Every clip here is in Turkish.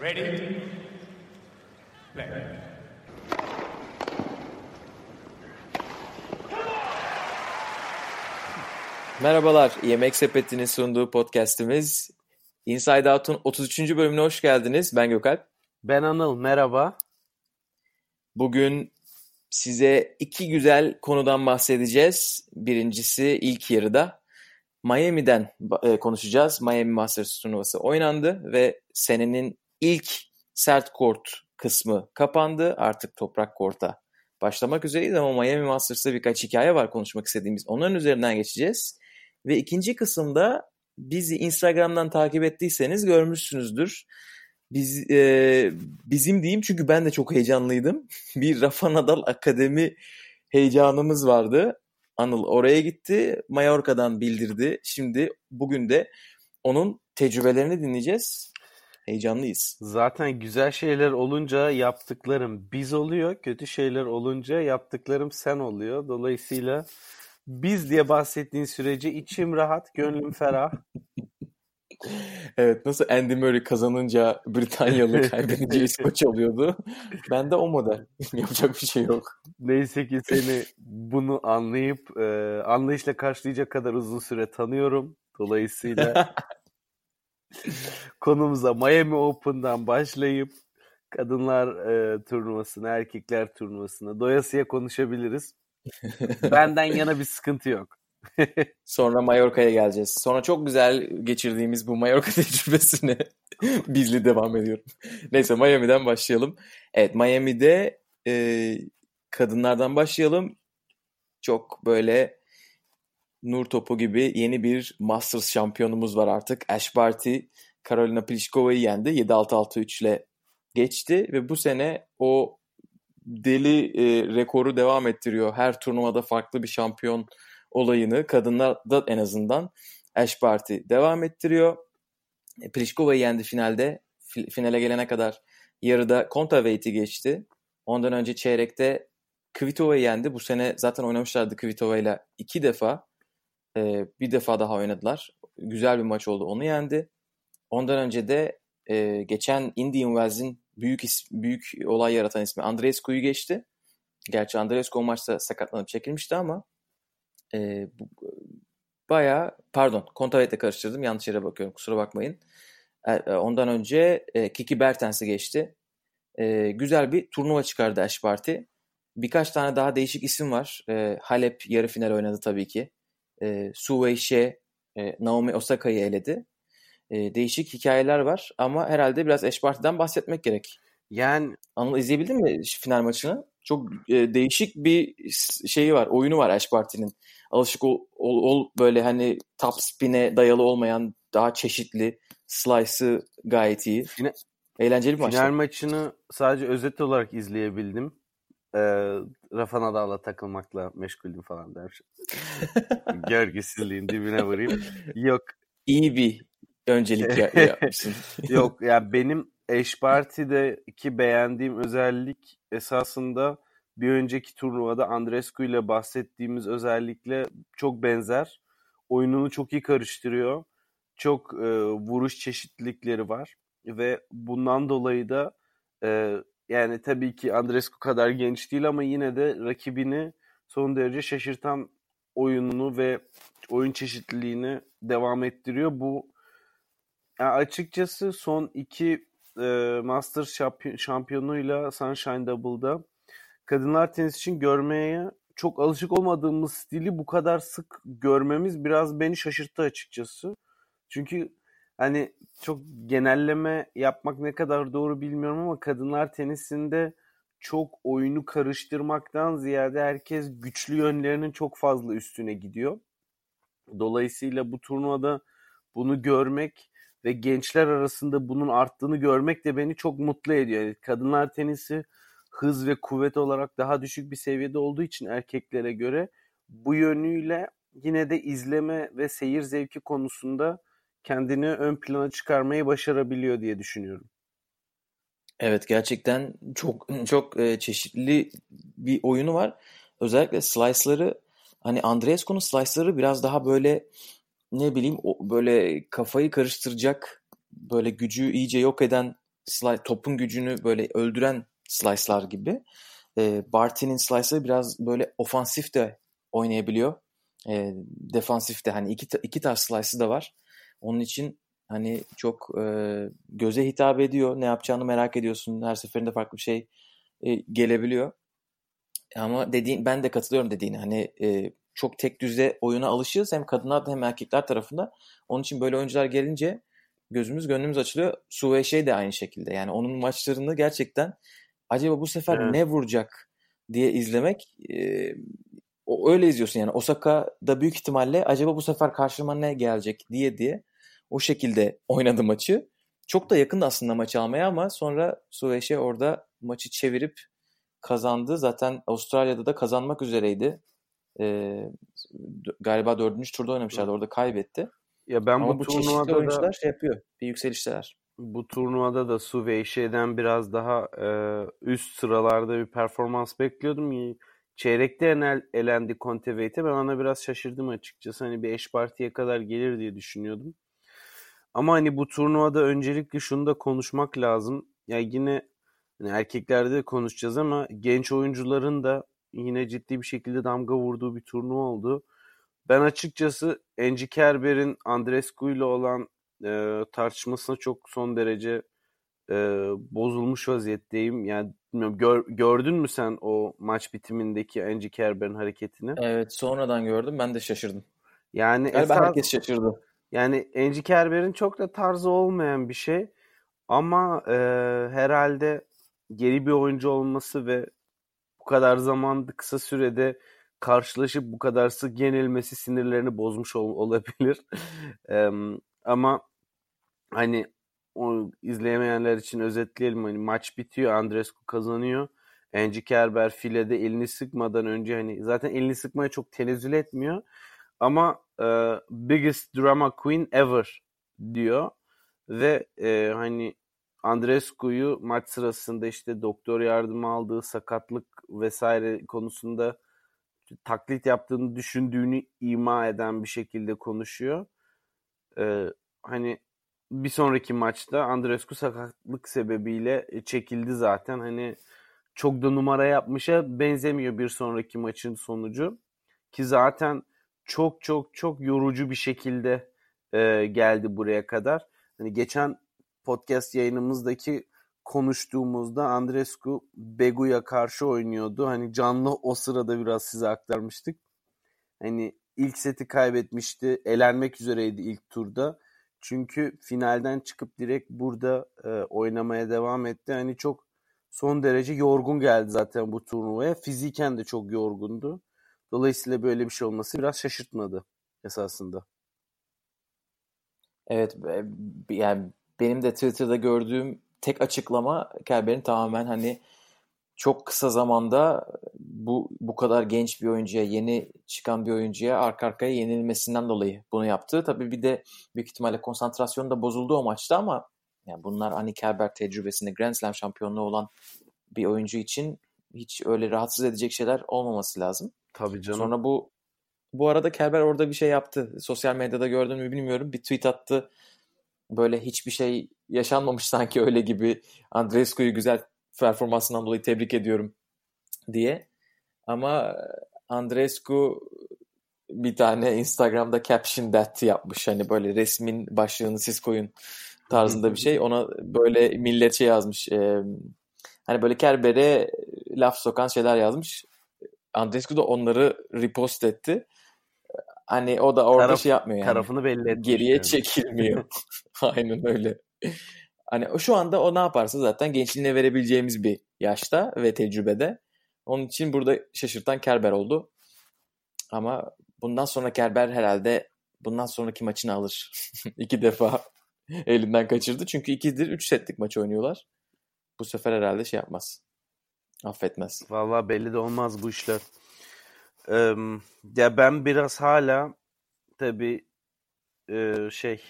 Ready? Play. Merhabalar, Yemek Sepeti'nin sunduğu podcast'imiz Inside Out'un 33. bölümüne hoş geldiniz. Ben Gökalp. Ben Anıl, merhaba. Bugün size iki güzel konudan bahsedeceğiz. Birincisi ilk yarıda Miami'den e, konuşacağız. Miami Masters turnuvası oynandı ve senenin ilk sert kort kısmı kapandı. Artık toprak korta başlamak üzereyiz ama Miami Masters'ta birkaç hikaye var konuşmak istediğimiz. Onların üzerinden geçeceğiz. Ve ikinci kısımda bizi Instagram'dan takip ettiyseniz görmüşsünüzdür. Biz e, bizim diyeyim çünkü ben de çok heyecanlıydım. Bir Rafa Nadal Akademi heyecanımız vardı. Anıl oraya gitti. Mallorca'dan bildirdi. Şimdi bugün de onun tecrübelerini dinleyeceğiz. Heyecanlıyız. Zaten güzel şeyler olunca yaptıklarım biz oluyor. Kötü şeyler olunca yaptıklarım sen oluyor. Dolayısıyla biz diye bahsettiğin sürece içim rahat, gönlüm ferah. Evet nasıl Andy Murray kazanınca Britanyalı kaybedince İskoç oluyordu. Ben de o model. Yapacak bir şey yok. Neyse ki seni bunu anlayıp e, anlayışla karşılayacak kadar uzun süre tanıyorum. Dolayısıyla konumuza Miami Open'dan başlayıp kadınlar e, turnuvasına, erkekler turnuvasına doyasıya konuşabiliriz. Benden yana bir sıkıntı yok. Sonra Mallorca'ya geleceğiz. Sonra çok güzel geçirdiğimiz bu Mallorca tecrübesine bizli devam ediyorum. Neyse Miami'den başlayalım. Evet Miami'de e, kadınlardan başlayalım. Çok böyle nur topu gibi yeni bir Masters şampiyonumuz var artık. Ash Barty Carolina Pliškova'yı yendi. 7-6-6-3 ile geçti ve bu sene o deli e, rekoru devam ettiriyor. Her turnuvada farklı bir şampiyon olayını kadınlarda en azından Ash Barty devam ettiriyor. E, Pliškova'yı yendi finalde. Finale gelene kadar yarıda Kontaveit'i geçti. Ondan önce çeyrekte Kvitova'yı yendi. Bu sene zaten oynamışlardı Kvitova'yla iki defa. Ee, bir defa daha oynadılar. Güzel bir maç oldu. Onu yendi. Ondan önce de e, geçen Indian Wells'in büyük is, büyük olay yaratan ismi Andreescu'yu geçti. Gerçi Andreescu o maçta sakatlanıp çekilmişti ama e, bu, bayağı pardon Kontavet'le karıştırdım. Yanlış yere bakıyorum. Kusura bakmayın. E, ondan önce e, Kiki Bertens'i geçti. E, güzel bir turnuva çıkardı Ash Party. Birkaç tane daha değişik isim var. E, Halep yarı final oynadı tabii ki. E, Su Weishe, e, Naomi Osaka'yı eledi. E, değişik hikayeler var ama herhalde biraz Ash Party'den bahsetmek gerek. Yani Anıl izleyebildin mi final maçını? Çok e, değişik bir şeyi var, oyunu var Ash Party'nin. Alışık ol, ol, ol böyle hani top spin'e dayalı olmayan daha çeşitli slice'ı gayet iyi. Final, Eğlenceli bir maçtı. Final maçını sadece özet olarak izleyebildim. Ee, Rafa Nadal'la takılmakla meşguldüm falan der. Görgüsüzlüğün dibine vurayım. Yok. İyi bir öncelik yapmışsın. Yok ya yani benim Eş Parti'deki beğendiğim özellik esasında bir önceki turnuvada Andrescu ile bahsettiğimiz özellikle çok benzer. Oyununu çok iyi karıştırıyor. Çok e, vuruş çeşitlilikleri var ve bundan dolayı da e, yani tabii ki Andrescu kadar genç değil ama yine de rakibini son derece şaşırtan oyununu ve oyun çeşitliliğini devam ettiriyor. Bu yani açıkçası son iki e, Masters şampiyon, şampiyonuyla Sunshine Double'da kadınlar tenis için görmeye çok alışık olmadığımız stili bu kadar sık görmemiz biraz beni şaşırttı açıkçası. Çünkü hani çok genelleme yapmak ne kadar doğru bilmiyorum ama kadınlar tenisinde çok oyunu karıştırmaktan ziyade herkes güçlü yönlerinin çok fazla üstüne gidiyor. Dolayısıyla bu turnuvada bunu görmek ve gençler arasında bunun arttığını görmek de beni çok mutlu ediyor. Yani kadınlar tenisi hız ve kuvvet olarak daha düşük bir seviyede olduğu için erkeklere göre bu yönüyle yine de izleme ve seyir zevki konusunda kendini ön plana çıkarmayı başarabiliyor diye düşünüyorum. Evet gerçekten çok çok çeşitli bir oyunu var. Özellikle slice'ları hani Andreescu'nun slice'ları biraz daha böyle ne bileyim böyle kafayı karıştıracak böyle gücü iyice yok eden slice, topun gücünü böyle öldüren slice'lar gibi. E, Barty'nin slice'ı biraz böyle ofansif de oynayabiliyor. E, defansif de hani iki, iki tarz slice'ı da var. Onun için hani çok e, göze hitap ediyor. Ne yapacağını merak ediyorsun. Her seferinde farklı bir şey e, gelebiliyor. Ama dediğin ben de katılıyorum dediğine. Hani e, çok tek düze oyuna alışığız hem kadınlar hem erkekler tarafında. Onun için böyle oyuncular gelince gözümüz gönlümüz açılıyor. Suve şey de aynı şekilde. Yani onun maçlarını gerçekten acaba bu sefer evet. ne vuracak diye izlemek e, öyle izliyorsun yani. Osaka'da büyük ihtimalle acaba bu sefer karşıma ne gelecek diye diye o şekilde oynadı maçı. Çok da yakındı aslında maçı almaya ama sonra Suveşe orada maçı çevirip kazandı. Zaten Avustralya'da da kazanmak üzereydi. Ee, galiba dördüncü turda oynamışlardı. Orada kaybetti. Ya ben Ama bu, bu turnuvada oyuncular da, şey yapıyor. Bir yükselişteler. Bu turnuvada da Su biraz daha e, üst sıralarda bir performans bekliyordum. Çeyrekte enel, elendi Conteveit'e. Ben ona biraz şaşırdım açıkçası. Hani bir eş partiye kadar gelir diye düşünüyordum. Ama hani bu turnuvada öncelikle şunu da konuşmak lazım. Ya yine yani erkeklerde de konuşacağız ama genç oyuncuların da yine ciddi bir şekilde damga vurduğu bir turnuva oldu. Ben açıkçası Enci Kerber'in Andrescu ile olan e, tartışmasına çok son derece e, bozulmuş vaziyetteyim. Yani bilmiyorum gör, gördün mü sen o maç bitimindeki Enci Kerber'in hareketini? Evet sonradan gördüm ben de şaşırdım. Yani Galiba esas, herkes şaşırdı. Yani Enci Kerber'in çok da tarzı olmayan bir şey. Ama e, herhalde geri bir oyuncu olması ve bu kadar zaman kısa sürede karşılaşıp bu kadar sık yenilmesi sinirlerini bozmuş ol, olabilir. e, ama hani o izleyemeyenler için özetleyelim. Hani maç bitiyor. Andrescu kazanıyor. Enci Kerber filede elini sıkmadan önce hani zaten elini sıkmaya çok tenezzül etmiyor. Ama e, biggest drama queen ever diyor. Ve e, hani Andrescu'yu maç sırasında işte doktor yardımı aldığı sakatlık vesaire konusunda taklit yaptığını düşündüğünü ima eden bir şekilde konuşuyor. Ee, hani bir sonraki maçta Andrescu sakatlık sebebiyle çekildi zaten. Hani çok da numara yapmışa benzemiyor bir sonraki maçın sonucu. Ki zaten çok çok çok yorucu bir şekilde e, geldi buraya kadar. Hani geçen podcast yayınımızdaki konuştuğumuzda Andrescu Begu'ya karşı oynuyordu. Hani canlı o sırada biraz size aktarmıştık. Hani ilk seti kaybetmişti. Elenmek üzereydi ilk turda. Çünkü finalden çıkıp direkt burada e, oynamaya devam etti. Hani çok son derece yorgun geldi zaten bu turnuvaya. Fiziken de çok yorgundu. Dolayısıyla böyle bir şey olması biraz şaşırtmadı esasında. Evet yani benim de Twitter'da gördüğüm tek açıklama Kerber'in tamamen hani çok kısa zamanda bu bu kadar genç bir oyuncuya, yeni çıkan bir oyuncuya arka arkaya yenilmesinden dolayı bunu yaptı. Tabii bir de büyük ihtimalle konsantrasyonu da bozuldu o maçta ama yani bunlar Annie Kerber tecrübesinde Grand Slam şampiyonluğu olan bir oyuncu için hiç öyle rahatsız edecek şeyler olmaması lazım. Tabii canım. Sonra bu bu arada Kerber orada bir şey yaptı. Sosyal medyada gördün mü bilmiyorum. Bir tweet attı. Böyle hiçbir şey yaşanmamış sanki öyle gibi. Andrescu'yu güzel performansından dolayı tebrik ediyorum diye. Ama Andrescu bir tane Instagram'da caption that yapmış. Hani böyle resmin başlığını siz koyun tarzında bir şey. Ona böyle millet şey yazmış. E, hani böyle Kerber'e laf sokan şeyler yazmış. Andrescu da onları repost etti. Hani o da orada Taraf, şey yapmıyor yani. Tarafını belli etmiş. Geriye yani. çekilmiyor. Aynen öyle. Hani şu anda o ne yaparsa zaten gençliğine verebileceğimiz bir yaşta ve tecrübede. Onun için burada şaşırtan Kerber oldu. Ama bundan sonra Kerber herhalde bundan sonraki maçını alır. İki defa elinden kaçırdı. Çünkü ikidir üç setlik maç oynuyorlar. Bu sefer herhalde şey yapmaz. Affetmez. Vallahi belli de olmaz bu işler. Ee, ya ben biraz hala tabii e, şey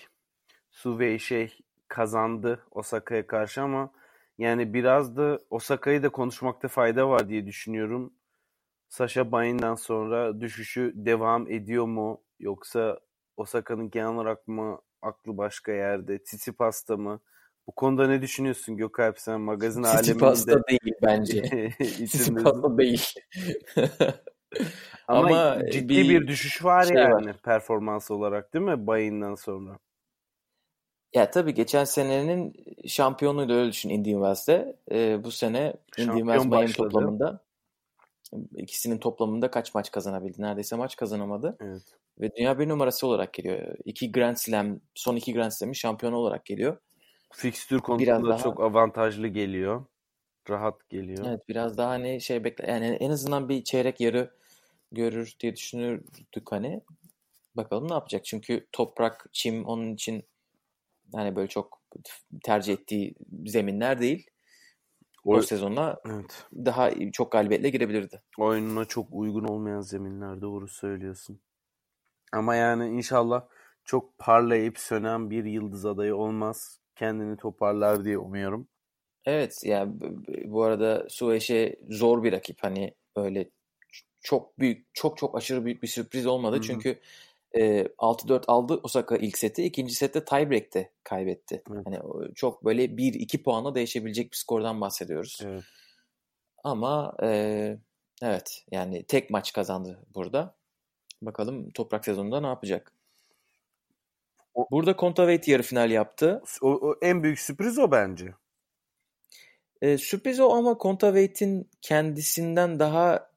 Suvey şey kazandı Osaka'ya karşı ama yani biraz da Osaka'yı da konuşmakta fayda var diye düşünüyorum. Sasha Bain'den sonra düşüşü devam ediyor mu? Yoksa Osaka'nın genel olarak mı aklı başka yerde? Tsitsipas'ta mı? O konuda ne düşünüyorsun Gökalp sen magazin Tsitsipas'ta aleminde değil bence. içindesin. Tsitsipas'ta değil. Ama, Ama ciddi bir bir, düşüş var şey yani var. performans olarak değil mi Bayin'den sonra? Ya tabii geçen senenin şampiyonuydu öyle düşün Indian Wells'te. Ee, bu sene Şampiyon Miami başladı. toplamında ikisinin toplamında kaç maç kazanabildi? Neredeyse maç kazanamadı. Evet. Ve dünya bir numarası olarak geliyor. İki Grand Slam, son iki Grand Slam'in şampiyonu olarak geliyor. Fikstür Biraz konusunda daha çok avantajlı geliyor. Rahat geliyor. evet biraz daha hani şey bekle yani en azından bir çeyrek yarı görür diye düşünürdük hani. Bakalım ne yapacak? Çünkü toprak, çim onun için hani böyle çok tercih ettiği zeminler değil. O, O, sezonla evet. daha çok galibiyetle girebilirdi. Oyununa çok uygun olmayan zeminler doğru söylüyorsun. Ama yani inşallah çok parlayıp sönen bir yıldız adayı olmaz. Kendini toparlar diye umuyorum. Evet yani bu arada Sueş'e zor bir rakip. Hani öyle çok büyük, çok çok aşırı büyük bir sürpriz olmadı. Hı hı. Çünkü e, 6-4 aldı Osaka ilk seti. ikinci sette tiebreak'te kaybetti. Evet. Hani çok böyle 1-2 puanla değişebilecek bir skordan bahsediyoruz. Evet. Ama e, evet yani tek maç kazandı burada. Bakalım toprak sezonunda ne yapacak? O- Burada Kontaveit yarı final yaptı. O, o en büyük sürpriz o bence. E, sürpriz o ama Kontaveit'in kendisinden daha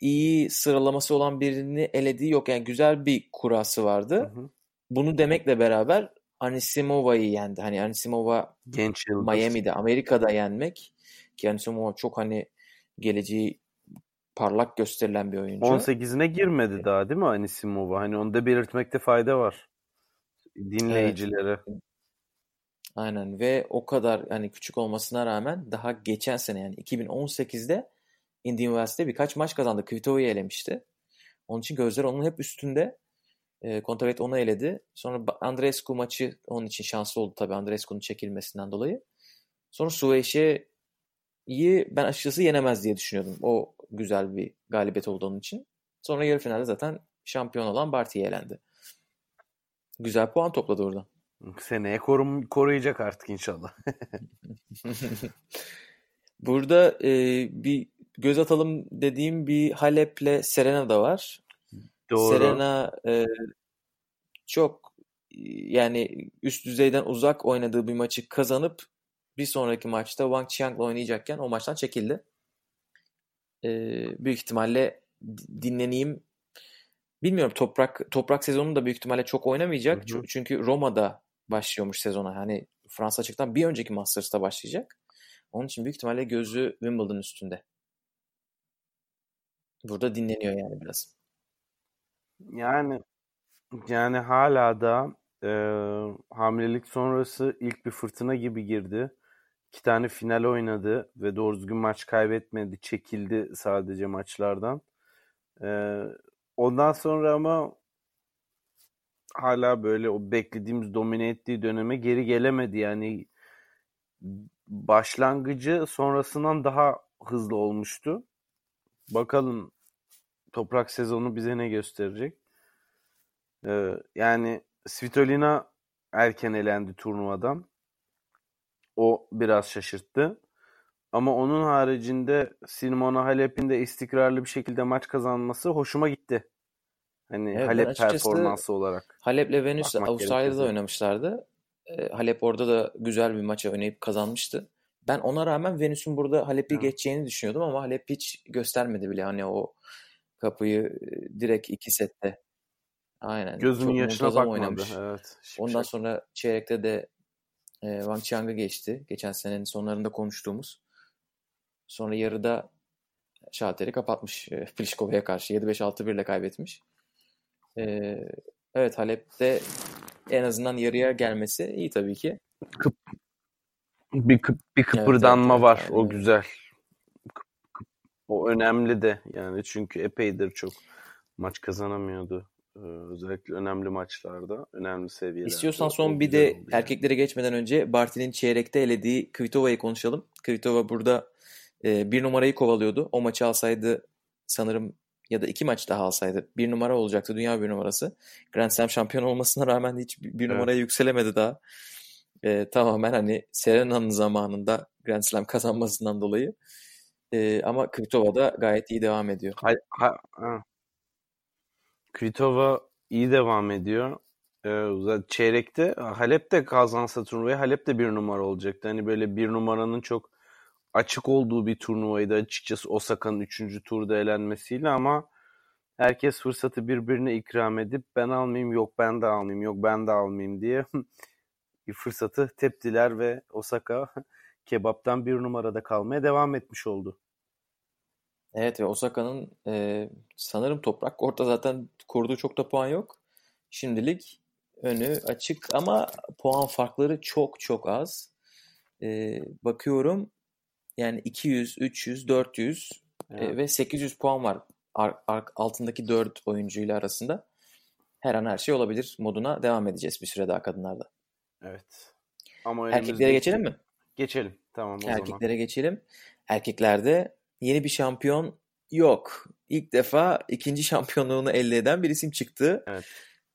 iyi sıralaması olan birini elediği yok. Yani güzel bir kurası Hı vardı. hı. Bunu demekle beraber Anisimova'yı yendi. Hani Anisimova Genç yıldız. Miami'de, Amerika'da yenmek ki Anisimova çok hani geleceği parlak gösterilen bir oyuncu. 18'ine girmedi daha değil mi Anisimova? Hani onu da belirtmekte fayda var. Dinleyicilere. Aynen ve o kadar hani küçük olmasına rağmen daha geçen sene yani 2018'de Indian Wells'te birkaç maç kazandı. Kvitova'yı elemişti. Onun için gözler onun hep üstünde. E, Kontaveit onu eledi. Sonra Andreescu maçı onun için şanslı oldu tabii Andreescu'nun çekilmesinden dolayı. Sonra Sueşe'yi ben açıkçası yenemez diye düşünüyordum. O güzel bir galibiyet oldu onun için. Sonra yarı finalde zaten şampiyon olan Barty'ye elendi. Güzel puan topladı oradan. Seneye korum, koruyacak artık inşallah. Burada e, bir göz atalım dediğim bir Halep'le Serena da var. Doğru. Serena e, çok yani üst düzeyden uzak oynadığı bir maçı kazanıp bir sonraki maçta Wang Qiang'la oynayacakken o maçtan çekildi. E, büyük ihtimalle di- dinleneyim. Bilmiyorum toprak toprak sezonu da büyük ihtimalle çok oynamayacak. Hı hı. Çü- Çünkü Roma'da başlıyormuş sezona. Hani Fransa açıktan bir önceki Masters'ta başlayacak. Onun için büyük ihtimalle gözü Wimbledon üstünde. Burada dinleniyor yani biraz. Yani yani hala da e, hamilelik sonrası ilk bir fırtına gibi girdi. İki tane final oynadı ve doğru düzgün maç kaybetmedi. Çekildi sadece maçlardan. E, ondan sonra ama hala böyle o beklediğimiz domine ettiği döneme geri gelemedi. Yani başlangıcı sonrasından daha hızlı olmuştu. Bakalım toprak sezonu bize ne gösterecek? Ee, yani Svitolina erken elendi turnuvadan. O biraz şaşırttı. Ama onun haricinde Simona Halep'in de istikrarlı bir şekilde maç kazanması hoşuma gitti. Hani Evet, Halep performansı olarak. Halep'le Venüs Avustralya'da da oynamışlardı. E, Halep orada da güzel bir maça oynayıp kazanmıştı. Ben ona rağmen Venüs'ün burada Halep'i Evet. geçeceğini düşünüyordum ama Halep hiç göstermedi bile. Hani o kapıyı e, direkt iki sette. Aynen. Gözünün yaşına bakmadı. oynamış. Evet. Ondan Şimşek. sonra çeyrekte de e, Wang Qiang'ı geçti. Geçen senenin sonlarında konuştuğumuz. Sonra yarıda şalteri kapatmış e, Pliškovi'ye karşı. 7-5-6-1 ile kaybetmiş. E, evet Halep'te en azından yarıya gelmesi iyi tabii ki. Bir, kıp- bir kıpırdanma evet, evet, var. aynen O güzel. Kıp- kıp- O önemli de yani çünkü epeydir çok maç kazanamıyordu. Ee, özellikle önemli maçlarda, önemli seviyelerde. İstiyorsan son bir de yani. erkeklere geçmeden önce Barty'nin çeyrekte elediği Kvitova'yı konuşalım. Kvitova burada e, bir numarayı kovalıyordu. O maçı alsaydı sanırım ya da iki maç daha alsaydı bir numara olacaktı. Dünya bir numarası. Grand Slam şampiyon olmasına rağmen hiç bir bir Evet. numaraya yükselemedi daha. e, tamamen hani Serena'nın zamanında Grand Slam kazanmasından dolayı. E, ama Kvitova da gayet iyi devam ediyor. Ha, ha, ha. Kvitova iyi devam ediyor. Ee, çeyrekte Halep de kazansa turnuvayı Halep de bir numara olacaktı. Hani böyle bir numaranın çok açık olduğu bir turnuvaydı açıkçası Osaka'nın 3. turda elenmesiyle ama herkes fırsatı birbirine ikram edip ben almayayım yok ben de almayayım yok ben de almayayım diye bir fırsatı teptiler ve Osaka kebaptan bir numarada kalmaya devam etmiş oldu. Evet ve Osaka'nın e, sanırım toprak orta zaten kurduğu çok da puan yok. Şimdilik önü açık ama puan farkları çok çok az. E, bakıyorum yani 200, 300, 400 evet. e, ve 800 puan var ar, ar, altındaki 4 oyuncuyla arasında. Her an her şey olabilir moduna devam edeceğiz bir süre daha kadınlarda. Evet. Ama Erkeklere geçelim mi? Geçelim. Tamam o Erkeklere zaman. geçelim. Erkeklerde yeni bir şampiyon yok. İlk defa ikinci şampiyonluğunu elde eden bir isim çıktı. Evet.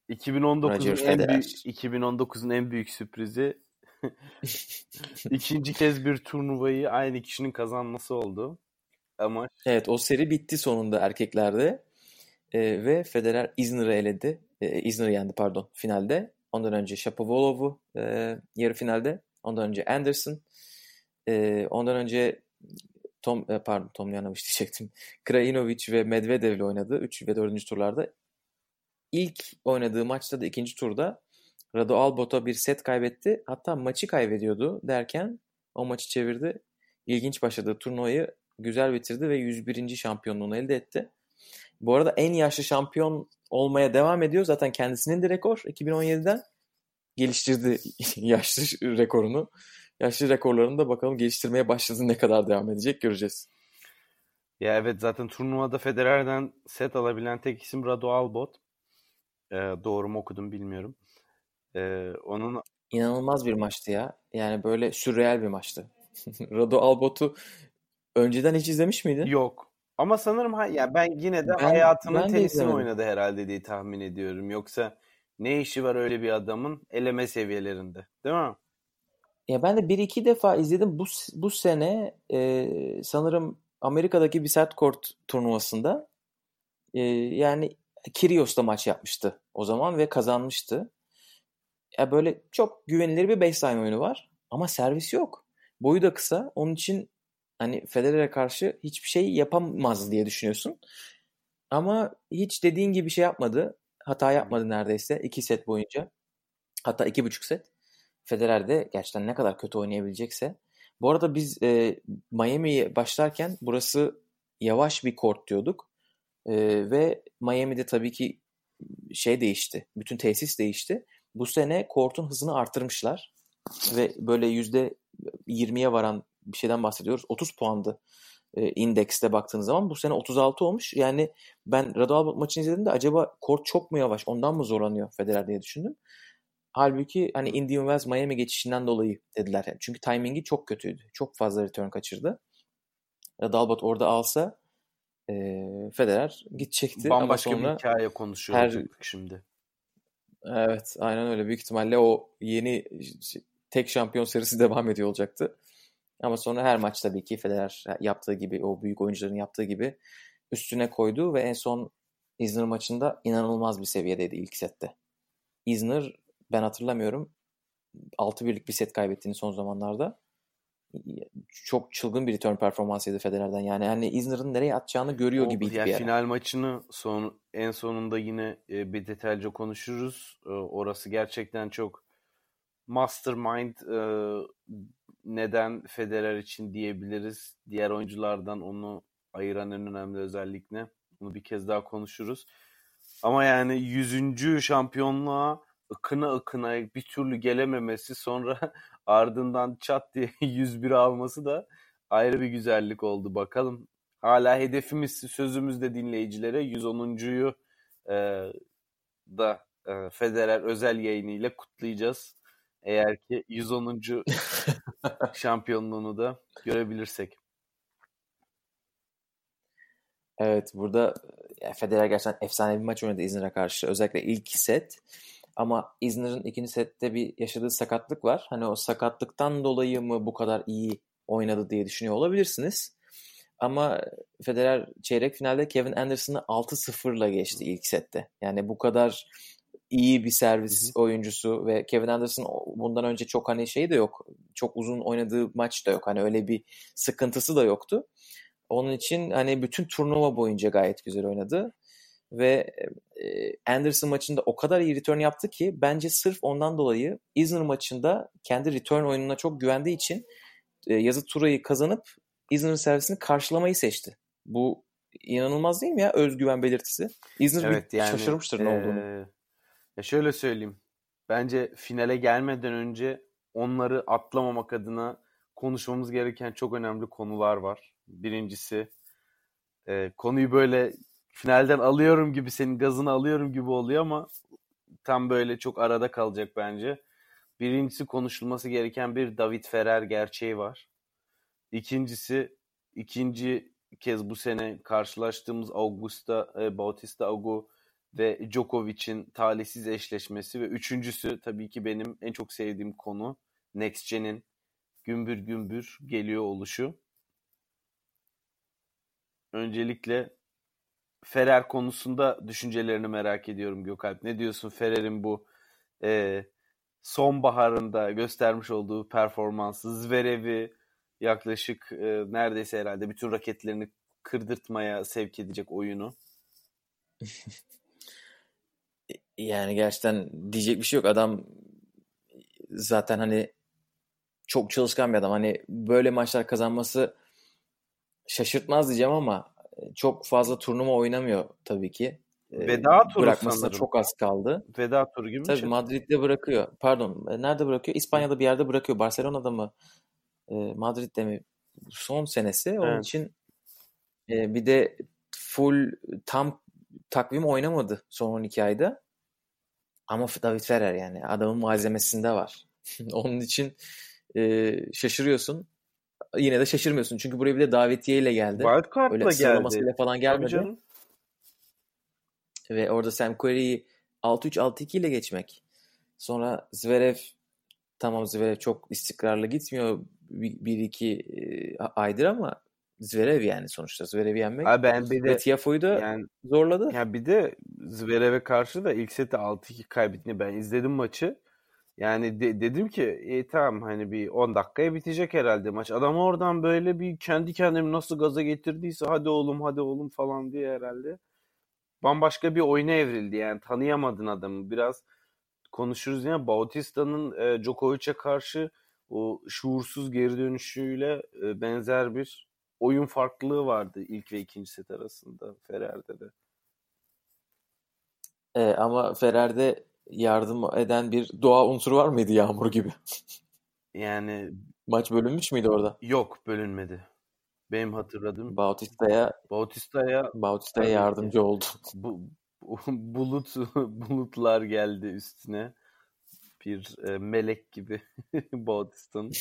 2019'un en büyük 2019'un en büyük sürprizi ikinci kez bir turnuvayı aynı kişinin kazanması oldu. Ama Evet o seri bitti sonunda erkeklerde. Ee, ve Federer Isner'ı eledi. Ee, Isner'ı yendi pardon finalde. Ondan önce Shapovalov'u e, yarı finalde. Ondan önce Anderson. E, ondan önce Tom e, pardon Tom Tomljanovic diyecektim. Krajinovic ve Medvedev'le oynadı 3 ve 4. turlarda. İlk oynadığı maçta da ikinci turda Rado Albot'a bir set kaybetti. Hatta maçı kaybediyordu derken o maçı çevirdi. İlginç başladığı turnuvayı güzel bitirdi ve 101. şampiyonluğunu elde etti. Bu arada en yaşlı şampiyon olmaya devam ediyor. Zaten kendisinin de rekor 2017'den geliştirdi yaşlı rekorunu. Yaşlı rekorlarını da bakalım geliştirmeye başladı ne kadar devam edecek göreceğiz. Ya evet zaten turnuvada Federer'den set alabilen tek isim Rado Albot. Ee, doğru mu okudum bilmiyorum. Ee, onun inanılmaz bir maçtı ya. Yani böyle sürreal bir maçtı. Rado Albot'u önceden hiç izlemiş miydin? Yok. Ama sanırım ha, ya ben yine de ben, hayatının ben tenisini oynadı herhalde diye tahmin ediyorum. Yoksa ne işi var öyle bir adamın eleme seviyelerinde, değil mi? Ya ben de bir iki defa izledim. Bu bu sene e, sanırım Amerika'daki bir set court turnuvasında e, yani Kyrgios'ta maç yapmıştı o zaman ve kazanmıştı. Ya böyle çok güvenilir bir baseline oyunu var ama servis yok. Boyu da kısa. Onun için hani Federer'e karşı hiçbir şey yapamaz diye düşünüyorsun. Ama hiç dediğin gibi şey yapmadı. Hata yapmadı neredeyse iki set boyunca. Hatta iki buçuk set. Federer de gerçekten ne kadar kötü oynayabilecekse. Bu arada biz e, Miami'ye başlarken burası yavaş bir kort diyorduk. E, ve Miami'de tabii ki şey değişti. Bütün tesis değişti. Bu sene kortun hızını arttırmışlar. Ve böyle yüzde 20'ye varan bir şeyden bahsediyoruz. 30 puandı e, indekste baktığınız zaman. Bu sene 36 olmuş. Yani ben Radal maçını izlediğimde acaba kort çok mu yavaş ondan mı zorlanıyor Federer diye düşündüm. Halbuki hani Indian Wells Miami geçişinden dolayı dediler. Yani çünkü timingi çok kötüydü. Çok fazla return kaçırdı. Dalbat orada alsa e, Federer gidecekti. Bambaşka Ama sonra bir hikaye konuşuyor her... şimdi. Evet aynen öyle. Büyük ihtimalle o yeni tek şampiyon serisi devam ediyor olacaktı. Ama sonra her maç tabii ki Federer yaptığı gibi, o büyük oyuncuların yaptığı gibi üstüne koydu ve en son Isner maçında inanılmaz bir seviyedeydi ilk sette. Isner ben hatırlamıyorum 6 birlik bir set kaybettiğini son zamanlarda. Çok çılgın bir return performansıydı Federer'den. Yani hani Isner'ın nereye atacağını görüyor o, gibiydi yani bir ara. Final maçını son en sonunda yine e, bir detaylıca konuşuruz. E, orası gerçekten çok mastermind e, neden Federer için diyebiliriz. Diğer oyunculardan onu ayıran en önemli özellik ne? Bunu bir kez daha konuşuruz. Ama yani 100. şampiyonluğa ıkına ıkına bir türlü gelememesi sonra ardından çat diye 101 alması da ayrı bir güzellik oldu. Bakalım hala hedefimiz sözümüzde dinleyicilere 110.yu e, da e, Federer özel yayınıyla kutlayacağız. Eğer ki 110. şampiyonluğunu da görebilirsek. Evet burada Federer gerçekten efsane bir maç oynadı İzmir'e karşı. Özellikle ilk set. Ama Isner'ın ikinci sette bir yaşadığı sakatlık var. Hani o sakatlıktan dolayı mı bu kadar iyi oynadı diye düşünüyor olabilirsiniz. Ama Federer çeyrek finalde Kevin Anderson'ı 6-0'la geçti ilk sette. Yani bu kadar iyi bir servis oyuncusu ve Kevin Anderson bundan önce çok hani şey de yok. Çok uzun oynadığı maç da yok. Hani öyle bir sıkıntısı da yoktu. Onun için hani bütün turnuva boyunca gayet güzel oynadı. Ve e, Anderson maçında o kadar iyi return yaptı ki bence sırf ondan dolayı Isner maçında kendi return oyununa çok güvendiği için e, yazı turayı kazanıp Isner'ın servisini karşılamayı seçti. Bu inanılmaz değil mi ya özgüven belirtisi? Isner evet, bir yani, şaşırmıştır ne olduğunu. ya şöyle söyleyeyim. Bence finale gelmeden önce onları atlamamak adına konuşmamız gereken çok önemli konular var. Birincisi e, konuyu böyle finalden alıyorum gibi senin gazını alıyorum gibi oluyor ama tam böyle çok arada kalacak bence. Birincisi konuşulması gereken bir David Ferrer gerçeği var. İkincisi ikinci kez bu sene karşılaştığımız Augusta e, Bautista Agu ve Djokovic'in talihsiz eşleşmesi ve üçüncüsü tabii ki benim en çok sevdiğim konu Next Gen'in gümbür gümbür geliyor oluşu. Öncelikle Ferrer konusunda düşüncelerini merak ediyorum Gökalp. Ne diyorsun Ferrer'in bu e, sonbaharında göstermiş olduğu performansı, Zverev'i yaklaşık e, neredeyse herhalde bütün raketlerini kırdırtmaya sevk edecek oyunu. yani gerçekten diyecek bir şey yok. Adam zaten hani çok çalışkan bir adam. Hani böyle maçlar kazanması şaşırtmaz diyeceğim ama çok fazla turnuva oynamıyor tabii ki. Veda turu Bırakmasına sanırım. çok az kaldı. Veda turu gibi Tabii şey. Madrid'de bırakıyor. Pardon e, nerede bırakıyor? İspanya'da bir yerde bırakıyor. Barcelona'da mı? Madrid'de mi? Son senesi. Onun evet. için bir de full tam takvim oynamadı son 12 ayda. Ama David Ferrer yani adamın malzemesinde var. Onun için e, şaşırıyorsun yine de şaşırmıyorsun. Çünkü buraya bir de davetiyeyle geldi. Wildcard'la geldi. falan gelmedi. Ve orada Sam Querrey'i 6-3-6-2 ile geçmek. Sonra Zverev tamam Zverev çok istikrarlı gitmiyor bir iki e, aydır ama Zverev yani sonuçta Zverev'i yenmek. Abi ben bir de ve Tiafoe'yu da yani, zorladı. Ya bir de Zverev'e karşı da ilk seti 6-2 kaybettiğini ben izledim maçı. Yani de, dedim ki e, tamam hani bir 10 dakikaya bitecek herhalde maç. Adam oradan böyle bir kendi kendimi nasıl gaza getirdiyse hadi oğlum hadi oğlum falan diye herhalde. Bambaşka bir oyuna evrildi yani tanıyamadın adamı. Biraz konuşuruz ya Bautista'nın e, Djokovic'e karşı o şuursuz geri dönüşüyle e, benzer bir oyun farklılığı vardı ilk ve ikinci set arasında Ferrer'de de. E, ama Ferrer'de yardım eden bir doğa unsuru var mıydı Yağmur gibi? Yani maç bölünmüş müydü orada? Yok bölünmedi. Benim hatırladığım Bautista'ya Bautista'ya Bautista'ya yardımcı oldu. Bu, bulut bulutlar geldi üstüne. Bir e, melek gibi Bautista'nın.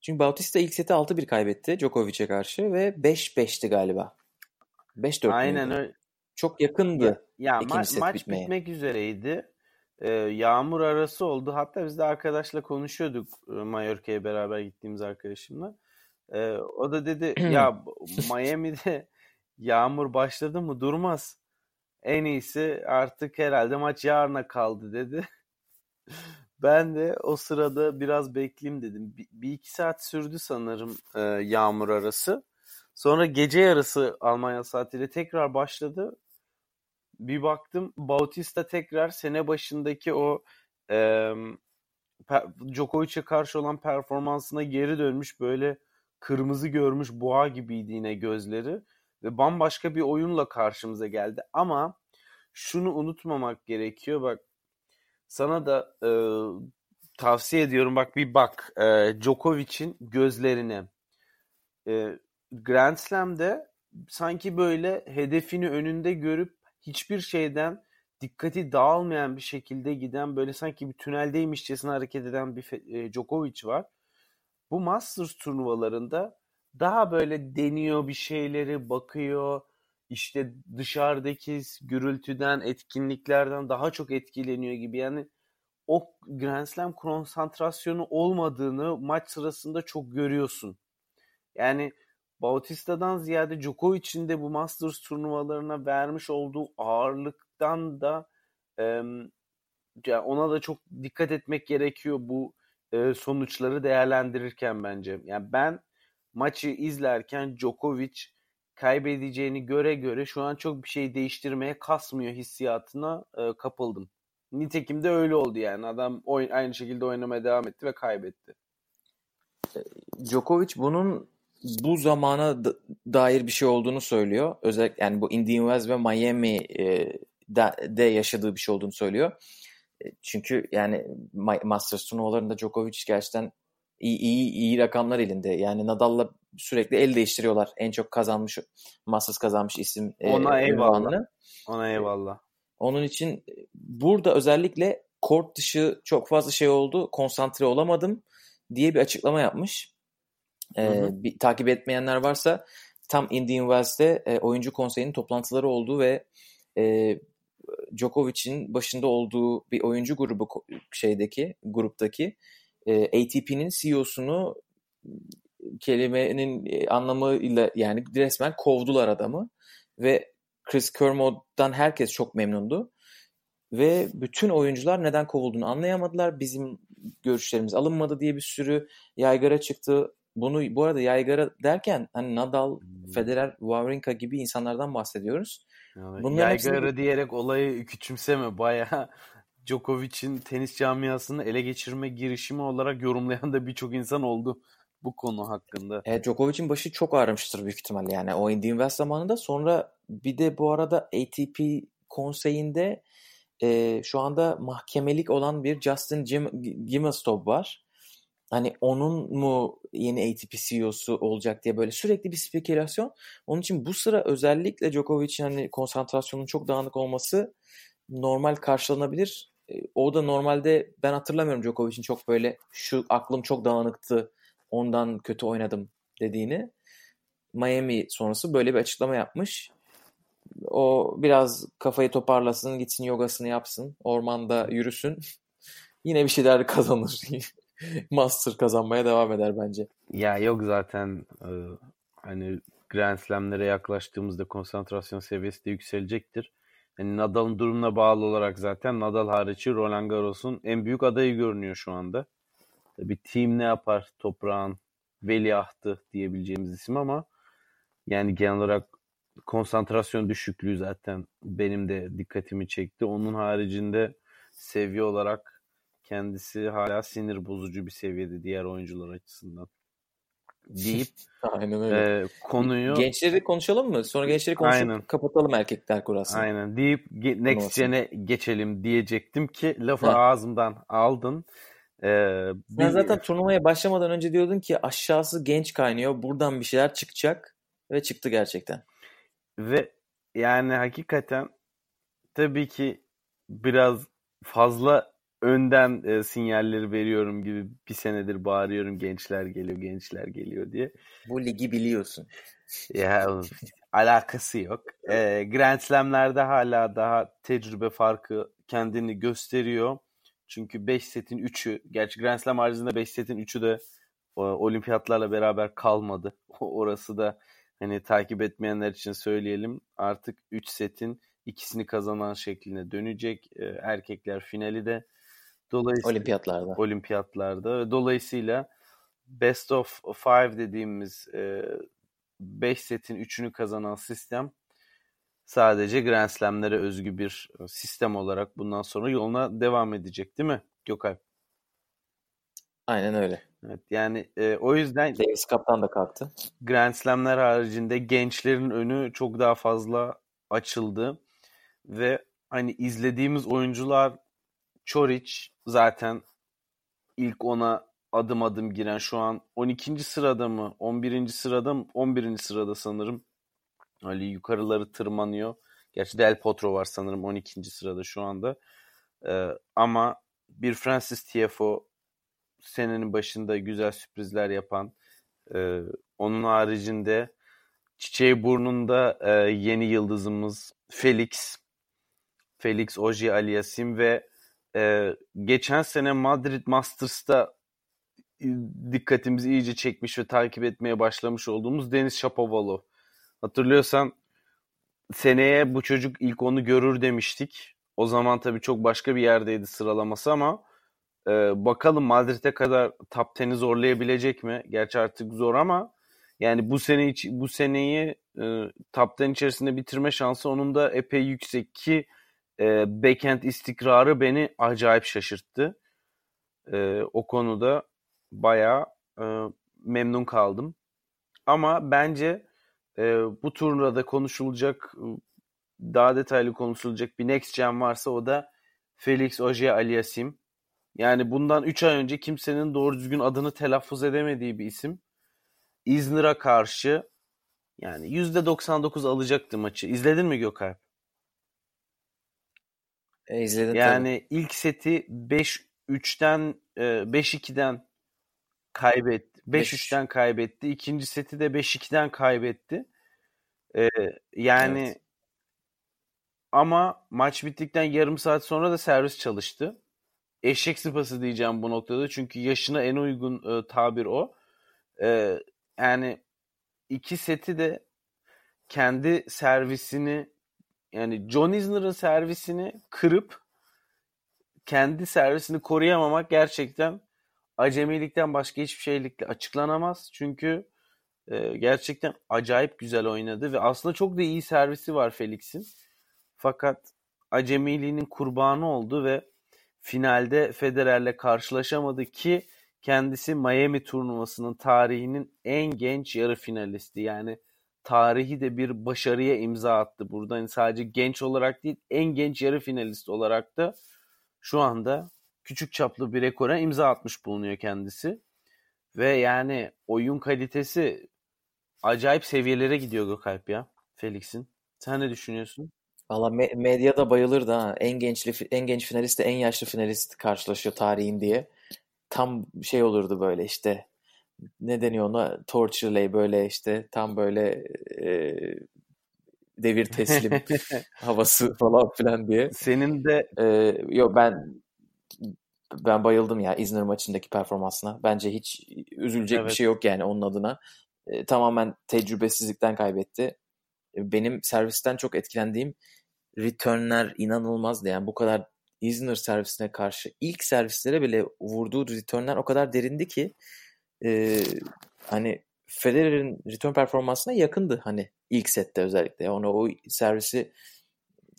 Çünkü Bautista ilk seti 6-1 kaybetti Djokovic'e karşı ve 5-5'ti galiba. 5-4 Aynen öyle. Çok yakındı. Ya, ma- maç bitmeye. bitmek üzereydi. Ee, yağmur arası oldu. Hatta biz de arkadaşla konuşuyorduk e, Mallorca'ya beraber gittiğimiz arkadaşımla. Ee, o da dedi ya Miami'de yağmur başladı mı durmaz. En iyisi artık herhalde maç yarına kaldı dedi. ben de o sırada biraz bekleyeyim dedim. Bir, bir iki saat sürdü sanırım e, yağmur arası. Sonra gece yarısı Almanya saatiyle tekrar başladı bir baktım Bautista tekrar sene başındaki o e, Djokovic'e karşı olan performansına geri dönmüş böyle kırmızı görmüş boğa gibiydi yine gözleri ve bambaşka bir oyunla karşımıza geldi. Ama şunu unutmamak gerekiyor bak sana da e, tavsiye ediyorum. Bak bir bak e, Djokovic'in gözlerine. E, Grand Slam'de sanki böyle hedefini önünde görüp hiçbir şeyden dikkati dağılmayan bir şekilde giden böyle sanki bir tüneldeymişçesine hareket eden bir e, Djokovic var. Bu Masters turnuvalarında daha böyle deniyor bir şeyleri bakıyor. işte dışarıdaki gürültüden, etkinliklerden daha çok etkileniyor gibi. Yani o Grand Slam konsantrasyonu olmadığını maç sırasında çok görüyorsun. Yani Bautista'dan ziyade Djokovic'in de bu Masters turnuvalarına vermiş olduğu ağırlıktan da e, ona da çok dikkat etmek gerekiyor bu e, sonuçları değerlendirirken bence. Yani ben maçı izlerken Djokovic kaybedeceğini göre göre şu an çok bir şey değiştirmeye kasmıyor hissiyatına e, kapıldım. Nitekim de öyle oldu yani. Adam oyun, aynı şekilde oynamaya devam etti ve kaybetti. Djokovic bunun bu zamana dair bir şey olduğunu söylüyor. Özellikle yani bu Indian Wells ve Miami e, de yaşadığı bir şey olduğunu söylüyor. E, çünkü yani Masters turnuvalarında Djokovic gerçekten iyi, iyi, iyi rakamlar elinde. Yani Nadal'la sürekli el değiştiriyorlar. En çok kazanmış, Masters kazanmış isim. E, Ona e, eyvallah. Ona eyvallah. Onun için burada özellikle kort dışı çok fazla şey oldu. Konsantre olamadım diye bir açıklama yapmış. Ee, bir, takip etmeyenler varsa tam Indian Wells'te e, oyuncu konseyinin toplantıları oldu ve e, Djokovic'in başında olduğu bir oyuncu grubu şeydeki gruptaki e, ATP'nin CEO'sunu kelimenin e, anlamıyla yani resmen kovdular adamı ve Chris Kermod'dan herkes çok memnundu. Ve bütün oyuncular neden kovulduğunu anlayamadılar. Bizim görüşlerimiz alınmadı diye bir sürü yaygara çıktı. Bunu bu arada yaygara derken hani Nadal, hmm. Federer, Wawrinka gibi insanlardan bahsediyoruz. Yani Bunların yaygara hepsini... diyerek olayı küçümseme. Bayağı Djokovic'in tenis camiasını ele geçirme girişimi olarak yorumlayan da birçok insan oldu bu konu hakkında. Evet Djokovic'in başı çok ağrımıştır büyük ihtimalle yani o Indian Wells zamanında. Sonra bir de bu arada ATP konseyinde e, şu anda mahkemelik olan bir Justin Gim Gimelstob var. Hani onun mu yeni ATP CEO'su olacak diye böyle sürekli bir spekülasyon. Onun için bu sıra özellikle Djokovic'in hani konsantrasyonun çok dağınık olması normal karşılanabilir. E, o da normalde ben hatırlamıyorum Djokovic'in çok böyle şu aklım çok dağınıktı ondan kötü oynadım dediğini. Miami sonrası böyle bir açıklama yapmış. O biraz kafayı toparlasın, gitsin yogasını yapsın, ormanda yürüsün. Yine bir şeyler kazanır. Master kazanmaya devam eder bence. Ya yok zaten e, hani Grand Slam'lere yaklaştığımızda konsantrasyon seviyesi de yükselecektir. Yani Nadal'ın durumuna bağlı olarak zaten Nadal harici Roland Garros'un en büyük adayı görünüyor şu anda. Bir team ne yapar toprağın veliahtı diyebileceğimiz isim ama yani genel olarak konsantrasyon düşüklüğü zaten benim de dikkatimi çekti. Onun haricinde seviye olarak kendisi hala sinir bozucu bir seviyede diğer oyuncular açısından deyip Aynen öyle. E, konuyu gençleri konuşalım mı? Sonra gençleri konuşup Aynen. kapatalım erkekler kurasını. Aynen. Deyip next gen'e geçelim diyecektim ki lafı ha. ağzımdan aldın. Ee, bir... Sen zaten turnuvaya başlamadan önce diyordun ki aşağısı genç kaynıyor. Buradan bir şeyler çıkacak ve çıktı gerçekten. Ve yani hakikaten tabii ki biraz fazla önden e, sinyalleri veriyorum gibi bir senedir bağırıyorum gençler geliyor gençler geliyor diye. Bu ligi biliyorsun. Ya alakası yok. E, Grand Slam'lerde hala daha tecrübe farkı kendini gösteriyor. Çünkü 5 setin 3'ü, gerçi Grand Slam haricinde 5 setin 3'ü de o, olimpiyatlarla beraber kalmadı. Orası da hani takip etmeyenler için söyleyelim. Artık 3 setin ikisini kazanan şekline dönecek. E, erkekler finali de dolayısıyla olimpiyatlarda. Olimpiyatlarda. Dolayısıyla best of five dediğimiz 5 e, setin 3'ünü kazanan sistem sadece Grand Slam'lere özgü bir sistem olarak bundan sonra yoluna devam edecek değil mi Gökay? Aynen öyle. Evet, yani e, o yüzden Davis Cup'tan da kalktı. Grand Slam'ler haricinde gençlerin önü çok daha fazla açıldı ve hani izlediğimiz oyuncular Çoric zaten ilk ona adım adım giren şu an 12. sırada mı 11. sırada mı 11. sırada sanırım Ali yukarıları tırmanıyor. Gerçi Del Potro var sanırım 12. sırada şu anda. Ee, ama bir Francis Tiafoe senenin başında güzel sürprizler yapan e, onun haricinde çiçeği burnunda e, yeni yıldızımız Felix. Felix Oji Aliasim ve e, geçen sene Madrid Masters'ta dikkatimizi iyice çekmiş ve takip etmeye başlamış olduğumuz Deniz Shapovalov. Hatırlıyorsan seneye bu çocuk ilk onu görür demiştik. O zaman tabii çok başka bir yerdeydi sıralaması ama e, bakalım Madrid'e kadar top 10'i zorlayabilecek mi? Gerçi artık zor ama yani bu sene bu seneyi e, top 10 içerisinde bitirme şansı onun da epey yüksek ki e, backend istikrarı beni acayip şaşırttı. E, o konuda bayağı e, memnun kaldım. Ama bence e, bu turnuvada konuşulacak daha detaylı konuşulacak bir next gen varsa o da Felix Oje Aliasim. Yani bundan 3 ay önce kimsenin doğru düzgün adını telaffuz edemediği bir isim. İzmir'e karşı yani %99 alacaktı maçı. İzledin mi Gökalp? E, izledim Yani tabii. ilk seti 5-3'ten 5-2'den kaybetti. 5-3'ten kaybetti. İkinci seti de 5-2'den kaybetti. Ee, yani evet. ama maç bittikten yarım saat sonra da servis çalıştı. Eşek sıpası diyeceğim bu noktada. Çünkü yaşına en uygun e, tabir o. Ee, yani iki seti de kendi servisini yani John Isner'ın servisini kırıp kendi servisini koruyamamak gerçekten acemilikten başka hiçbir şeylikle açıklanamaz. Çünkü e, gerçekten acayip güzel oynadı ve aslında çok da iyi servisi var Felix'in. Fakat acemiliğinin kurbanı oldu ve finalde Federer'le karşılaşamadı ki kendisi Miami turnuvasının tarihinin en genç yarı finalisti. Yani tarihi de bir başarıya imza attı burada. Yani sadece genç olarak değil en genç yarı finalist olarak da şu anda küçük çaplı bir rekora imza atmış bulunuyor kendisi. Ve yani oyun kalitesi acayip seviyelere gidiyor Gökalp ya Felix'in. Sen ne düşünüyorsun? Valla me- medyada bayılırdı ha. En gençli en genç finalist en yaşlı finalist karşılaşıyor tarihin diye. Tam şey olurdu böyle işte ne deniyor ona torture böyle işte tam böyle e, devir teslim havası falan filan diye. Senin de e, yok ben ben bayıldım ya İzmir maçındaki performansına. Bence hiç üzülecek evet. bir şey yok yani onun adına. E, tamamen tecrübesizlikten kaybetti. E, benim servisten çok etkilendiğim returnler inanılmazdı. Yani bu kadar İzmir servisine karşı ilk servislere bile vurduğu returnler o kadar derindi ki e, hani Federer'in return performansına yakındı hani ilk sette özellikle. Ona o servisi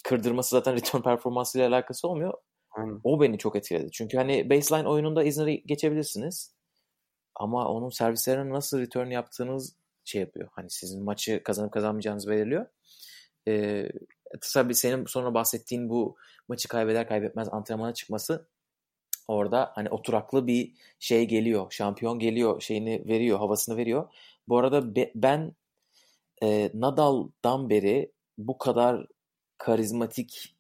kırdırması zaten return performansıyla alakası olmuyor. Aynen. O beni çok etkiledi. Çünkü hani baseline oyununda izni geçebilirsiniz. Ama onun servislerine nasıl return yaptığınız şey yapıyor. Hani sizin maçı kazanıp kazanmayacağınızı belirliyor. Ee, tabii senin sonra bahsettiğin bu maçı kaybeder kaybetmez antrenmana çıkması orada hani oturaklı bir şey geliyor. Şampiyon geliyor şeyini veriyor, havasını veriyor. Bu arada be, ben e, Nadal'dan beri bu kadar karizmatik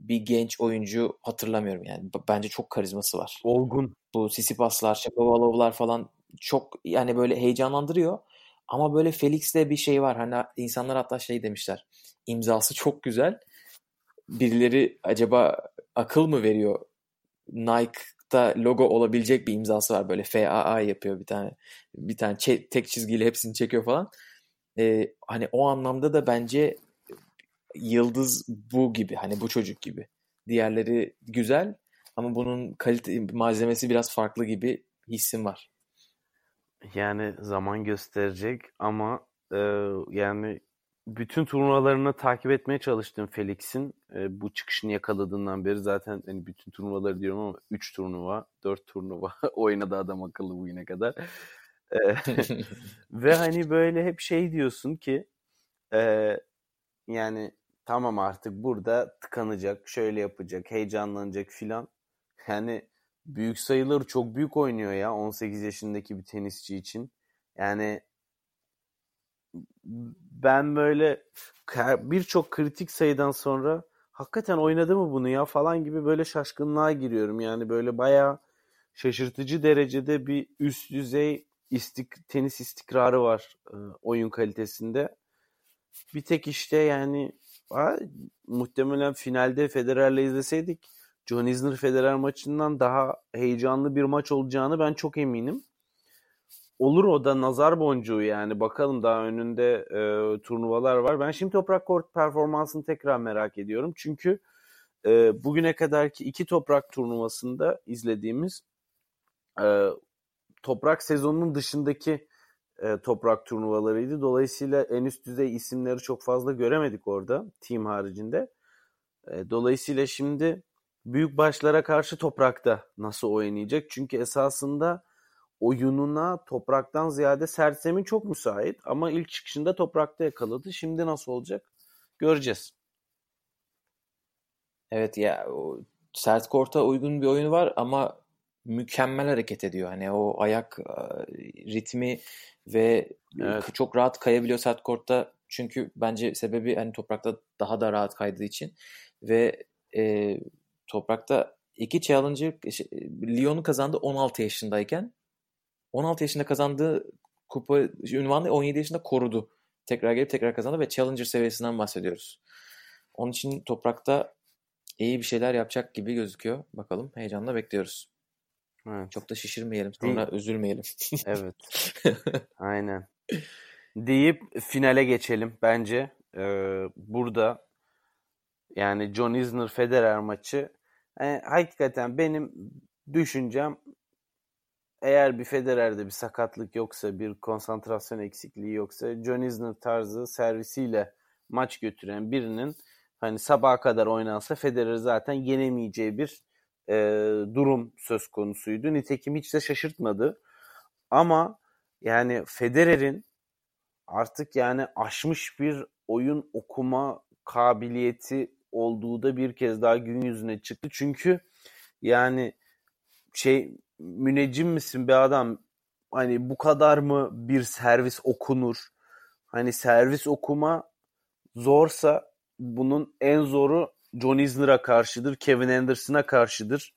bir genç oyuncu hatırlamıyorum yani. Bence çok karizması var. Olgun. Bu Sisipaslar, Shapovalovlar falan çok yani böyle heyecanlandırıyor. Ama böyle Felix'te bir şey var. Hani insanlar hatta şey demişler. İmzası çok güzel. Birileri acaba akıl mı veriyor? Nike'da logo olabilecek bir imzası var. Böyle FAA yapıyor bir tane. Bir tane tek çizgiyle hepsini çekiyor falan. Ee, hani o anlamda da bence yıldız bu gibi hani bu çocuk gibi. Diğerleri güzel ama bunun kalite malzemesi biraz farklı gibi hissim var. Yani zaman gösterecek ama e, yani bütün turnuvalarını takip etmeye çalıştım Felix'in. E, bu çıkışını yakaladığından beri zaten hani bütün turnuvaları diyorum ama 3 turnuva, 4 turnuva oynadı adam akıllı bugüne kadar. E, ve hani böyle hep şey diyorsun ki e, yani tamam artık burada tıkanacak, şöyle yapacak, heyecanlanacak filan. Yani büyük sayıları çok büyük oynuyor ya 18 yaşındaki bir tenisçi için. Yani ben böyle birçok kritik sayıdan sonra hakikaten oynadı mı bunu ya falan gibi böyle şaşkınlığa giriyorum. Yani böyle bayağı şaşırtıcı derecede bir üst düzey istik, tenis istikrarı var e, oyun kalitesinde. Bir tek işte yani ha, muhtemelen finalde Federer'le izleseydik John Isner Federer maçından daha heyecanlı bir maç olacağını ben çok eminim. Olur o da nazar boncuğu yani. Bakalım daha önünde e, turnuvalar var. Ben şimdi toprak kort performansını tekrar merak ediyorum. Çünkü e, bugüne kadarki iki toprak turnuvasında izlediğimiz e, toprak sezonunun dışındaki e, toprak turnuvalarıydı. Dolayısıyla en üst düzey isimleri çok fazla göremedik orada team haricinde. E, dolayısıyla şimdi büyük başlara karşı toprakta nasıl oynayacak? Çünkü esasında oyununa topraktan ziyade sersemi çok müsait ama ilk çıkışında toprakta yakaladı. Şimdi nasıl olacak? Göreceğiz. Evet ya sert korta uygun bir oyunu var ama mükemmel hareket ediyor. Hani o ayak ritmi ve evet. çok rahat kayabiliyor sert kortta. Çünkü bence sebebi hani toprakta daha da rahat kaydığı için ve e, toprakta iki challenger Lyon'u kazandı 16 yaşındayken 16 yaşında kazandığı kupa ünvanı 17 yaşında korudu. Tekrar gelip tekrar kazandı ve challenger seviyesinden bahsediyoruz. Onun için toprakta iyi bir şeyler yapacak gibi gözüküyor. Bakalım heyecanla bekliyoruz. Evet. Çok da şişirmeyelim sonra Değil. üzülmeyelim. evet. Aynen. Deyip finale geçelim bence. Ee, burada yani John Isner Federer maçı yani hakikaten benim düşüncem eğer bir Federer'de bir sakatlık yoksa, bir konsantrasyon eksikliği yoksa John Isner tarzı servisiyle maç götüren birinin hani sabaha kadar oynansa Federer zaten yenemeyeceği bir e, durum söz konusuydu. Nitekim hiç de şaşırtmadı. Ama yani Federer'in artık yani aşmış bir oyun okuma kabiliyeti olduğu da bir kez daha gün yüzüne çıktı. Çünkü yani şey müneccim misin be adam? Hani bu kadar mı bir servis okunur? Hani servis okuma zorsa bunun en zoru John Isner'a karşıdır, Kevin Anderson'a karşıdır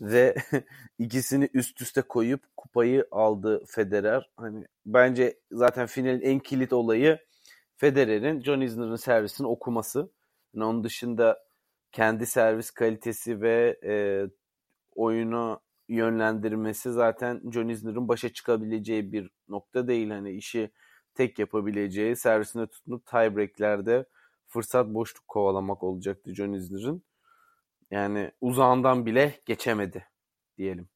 ve ikisini üst üste koyup kupayı aldı Federer. Hani bence zaten finalin en kilit olayı Federer'in John Isner'ın servisini okuması. Yani onun dışında kendi servis kalitesi ve e, oyunu yönlendirmesi zaten John Isner'ın başa çıkabileceği bir nokta değil. Hani işi tek yapabileceği servisine tutunup tiebreaklerde fırsat boşluk kovalamak olacaktı John Isner'ın. Yani uzağından bile geçemedi diyelim.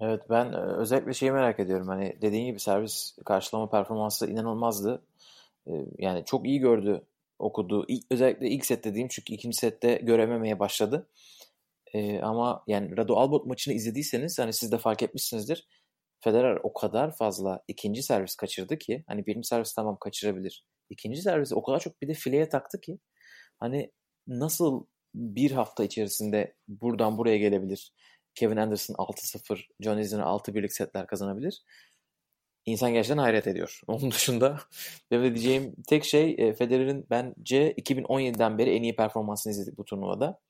Evet ben e, özellikle şeyi merak ediyorum. Hani dediğin gibi servis karşılama performansı inanılmazdı. E, yani çok iyi gördü okudu. İlk, özellikle ilk set dediğim çünkü ikinci sette görememeye başladı. Ee, ama yani Rado Albot maçını izlediyseniz hani siz de fark etmişsinizdir. Federer o kadar fazla ikinci servis kaçırdı ki hani birinci servis tamam kaçırabilir. İkinci servisi o kadar çok bir de fileye taktı ki hani nasıl bir hafta içerisinde buradan buraya gelebilir? Kevin Anderson 6-0, John Isner 6-1'lik setler kazanabilir. İnsan gerçekten hayret ediyor. Onun dışında benim diyeceğim tek şey e, Federer'in bence 2017'den beri en iyi performansını izledik bu turnuvada.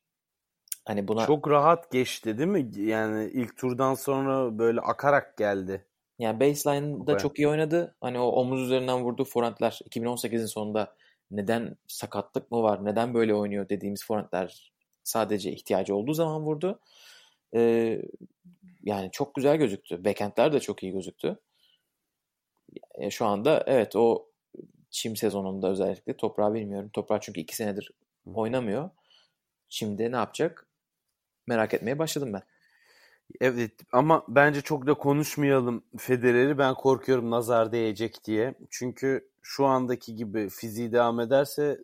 Hani buna çok rahat geçti değil mi? Yani ilk turdan sonra böyle akarak geldi. Yani baseline'da çok iyi oynadı. Hani o omuz üzerinden vurduğu forentler 2018'in sonunda neden sakatlık mı var, neden böyle oynuyor dediğimiz forentler sadece ihtiyacı olduğu zaman vurdu. Ee, yani çok güzel gözüktü. Backend'ler de çok iyi gözüktü. E, şu anda evet o çim sezonunda özellikle toprağı bilmiyorum. Toprağı çünkü iki senedir oynamıyor. Şimdi ne yapacak? Merak etmeye başladım ben. Evet ama bence çok da konuşmayalım Federer'i. Ben korkuyorum nazar değecek diye. Çünkü şu andaki gibi fiziği devam ederse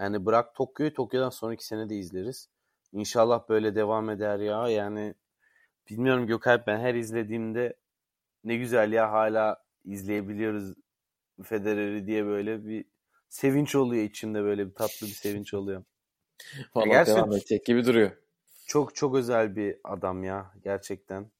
yani bırak Tokyo'yu Tokyo'dan sonraki sene de izleriz. İnşallah böyle devam eder ya. Yani bilmiyorum Gökalp ben her izlediğimde ne güzel ya hala izleyebiliyoruz Federer'i diye böyle bir sevinç oluyor içimde böyle bir tatlı bir sevinç oluyor. Vallahi Gerçekten... devam edecek gibi duruyor. Çok çok özel bir adam ya gerçekten.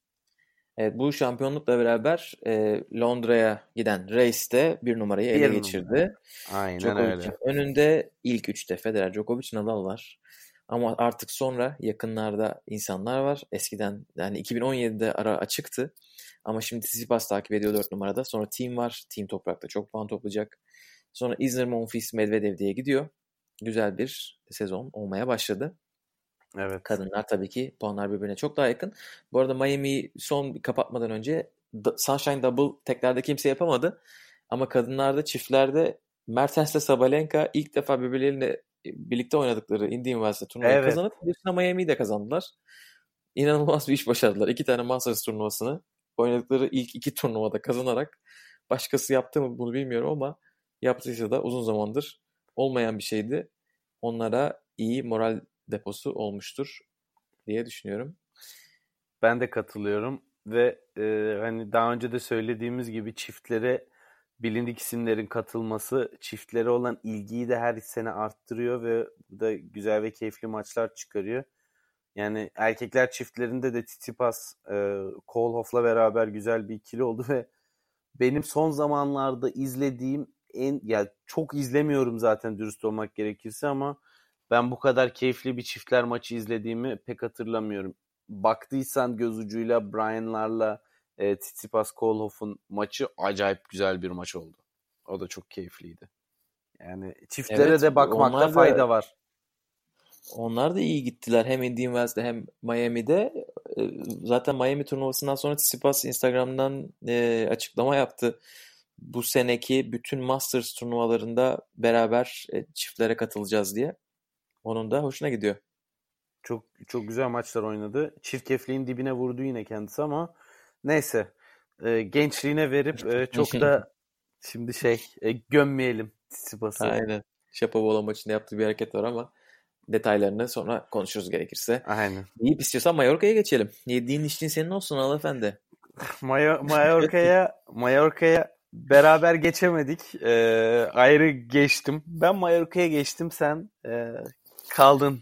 Evet bu şampiyonlukla beraber e, Londra'ya giden race'te bir numarayı ele bir geçirdi. Numara. Aynen Djokovic öyle. Önünde ilk üçte Federer, Djokovic, Nadal var. Ama artık sonra yakınlarda insanlar var. Eskiden yani 2017'de ara açıktı. Ama şimdi Tsitsipas takip ediyor 4 numarada. Sonra Team var. Team toprakta çok puan toplayacak. Sonra İzmir, Monfils, Medvedev diye gidiyor. Güzel bir sezon olmaya başladı. Evet. Kadınlar tabii ki puanlar birbirine çok daha yakın. Bu arada Miami son kapatmadan önce Sunshine Double teklerde kimse yapamadı. Ama kadınlarda çiftlerde Mertens'le Sabalenka ilk defa birbirleriyle birlikte oynadıkları Indian Wells'te turnuvayı Evet. kazanıp üstüne Miami'yi de kazandılar. İnanılmaz bir iş başardılar. İki tane Masters turnuvasını oynadıkları ilk iki turnuvada kazanarak başkası yaptı mı bunu bilmiyorum ama yaptıysa da uzun zamandır olmayan bir şeydi. Onlara iyi moral deposu olmuştur diye düşünüyorum. Ben de katılıyorum ve e, hani daha önce de söylediğimiz gibi çiftlere bilindik isimlerin katılması çiftlere olan ilgiyi de her sene arttırıyor ve bu da güzel ve keyifli maçlar çıkarıyor. Yani erkekler çiftlerinde de Tsitsipas, e, Koolhoff'la beraber güzel bir ikili oldu ve benim son zamanlarda izlediğim en ya çok izlemiyorum zaten dürüst olmak gerekirse ama ben bu kadar keyifli bir çiftler maçı izlediğimi pek hatırlamıyorum. Baktıysan göz ucuyla Brian'larla e, Tsitsipas Koolhoff'un maçı acayip güzel bir maç oldu. O da çok keyifliydi. Yani çiftlere Evet, de bakmakta da- fayda var. Onlar da iyi gittiler hem Indian Wells'de hem Miami'de. Ee, Zaten Miami turnuvasından sonra Tsitsipas Instagram'dan e, açıklama yaptı. Bu seneki bütün Masters turnuvalarında beraber e, çiftlere katılacağız diye. Onun da hoşuna gidiyor. Çok çok güzel maçlar oynadı. Çirkefliğin dibine vurdu yine kendisi ama neyse. E, gençliğine verip e, çok da şimdi şey e, gömmeyelim Tsitsipas'ı. Aynen. Şapovalov maçında yaptığı bir hareket var ama detaylarını sonra konuşuruz gerekirse. Aynen. İyi istiyorsan Mallorca'ya geçelim. Yediğin içtiğin senin olsun hanımefendi. Mayo- Mallorca'ya Mallorca'ya beraber geçemedik. Ee, ayrı geçtim. Ben Mallorca'ya geçtim. Sen e, kaldın.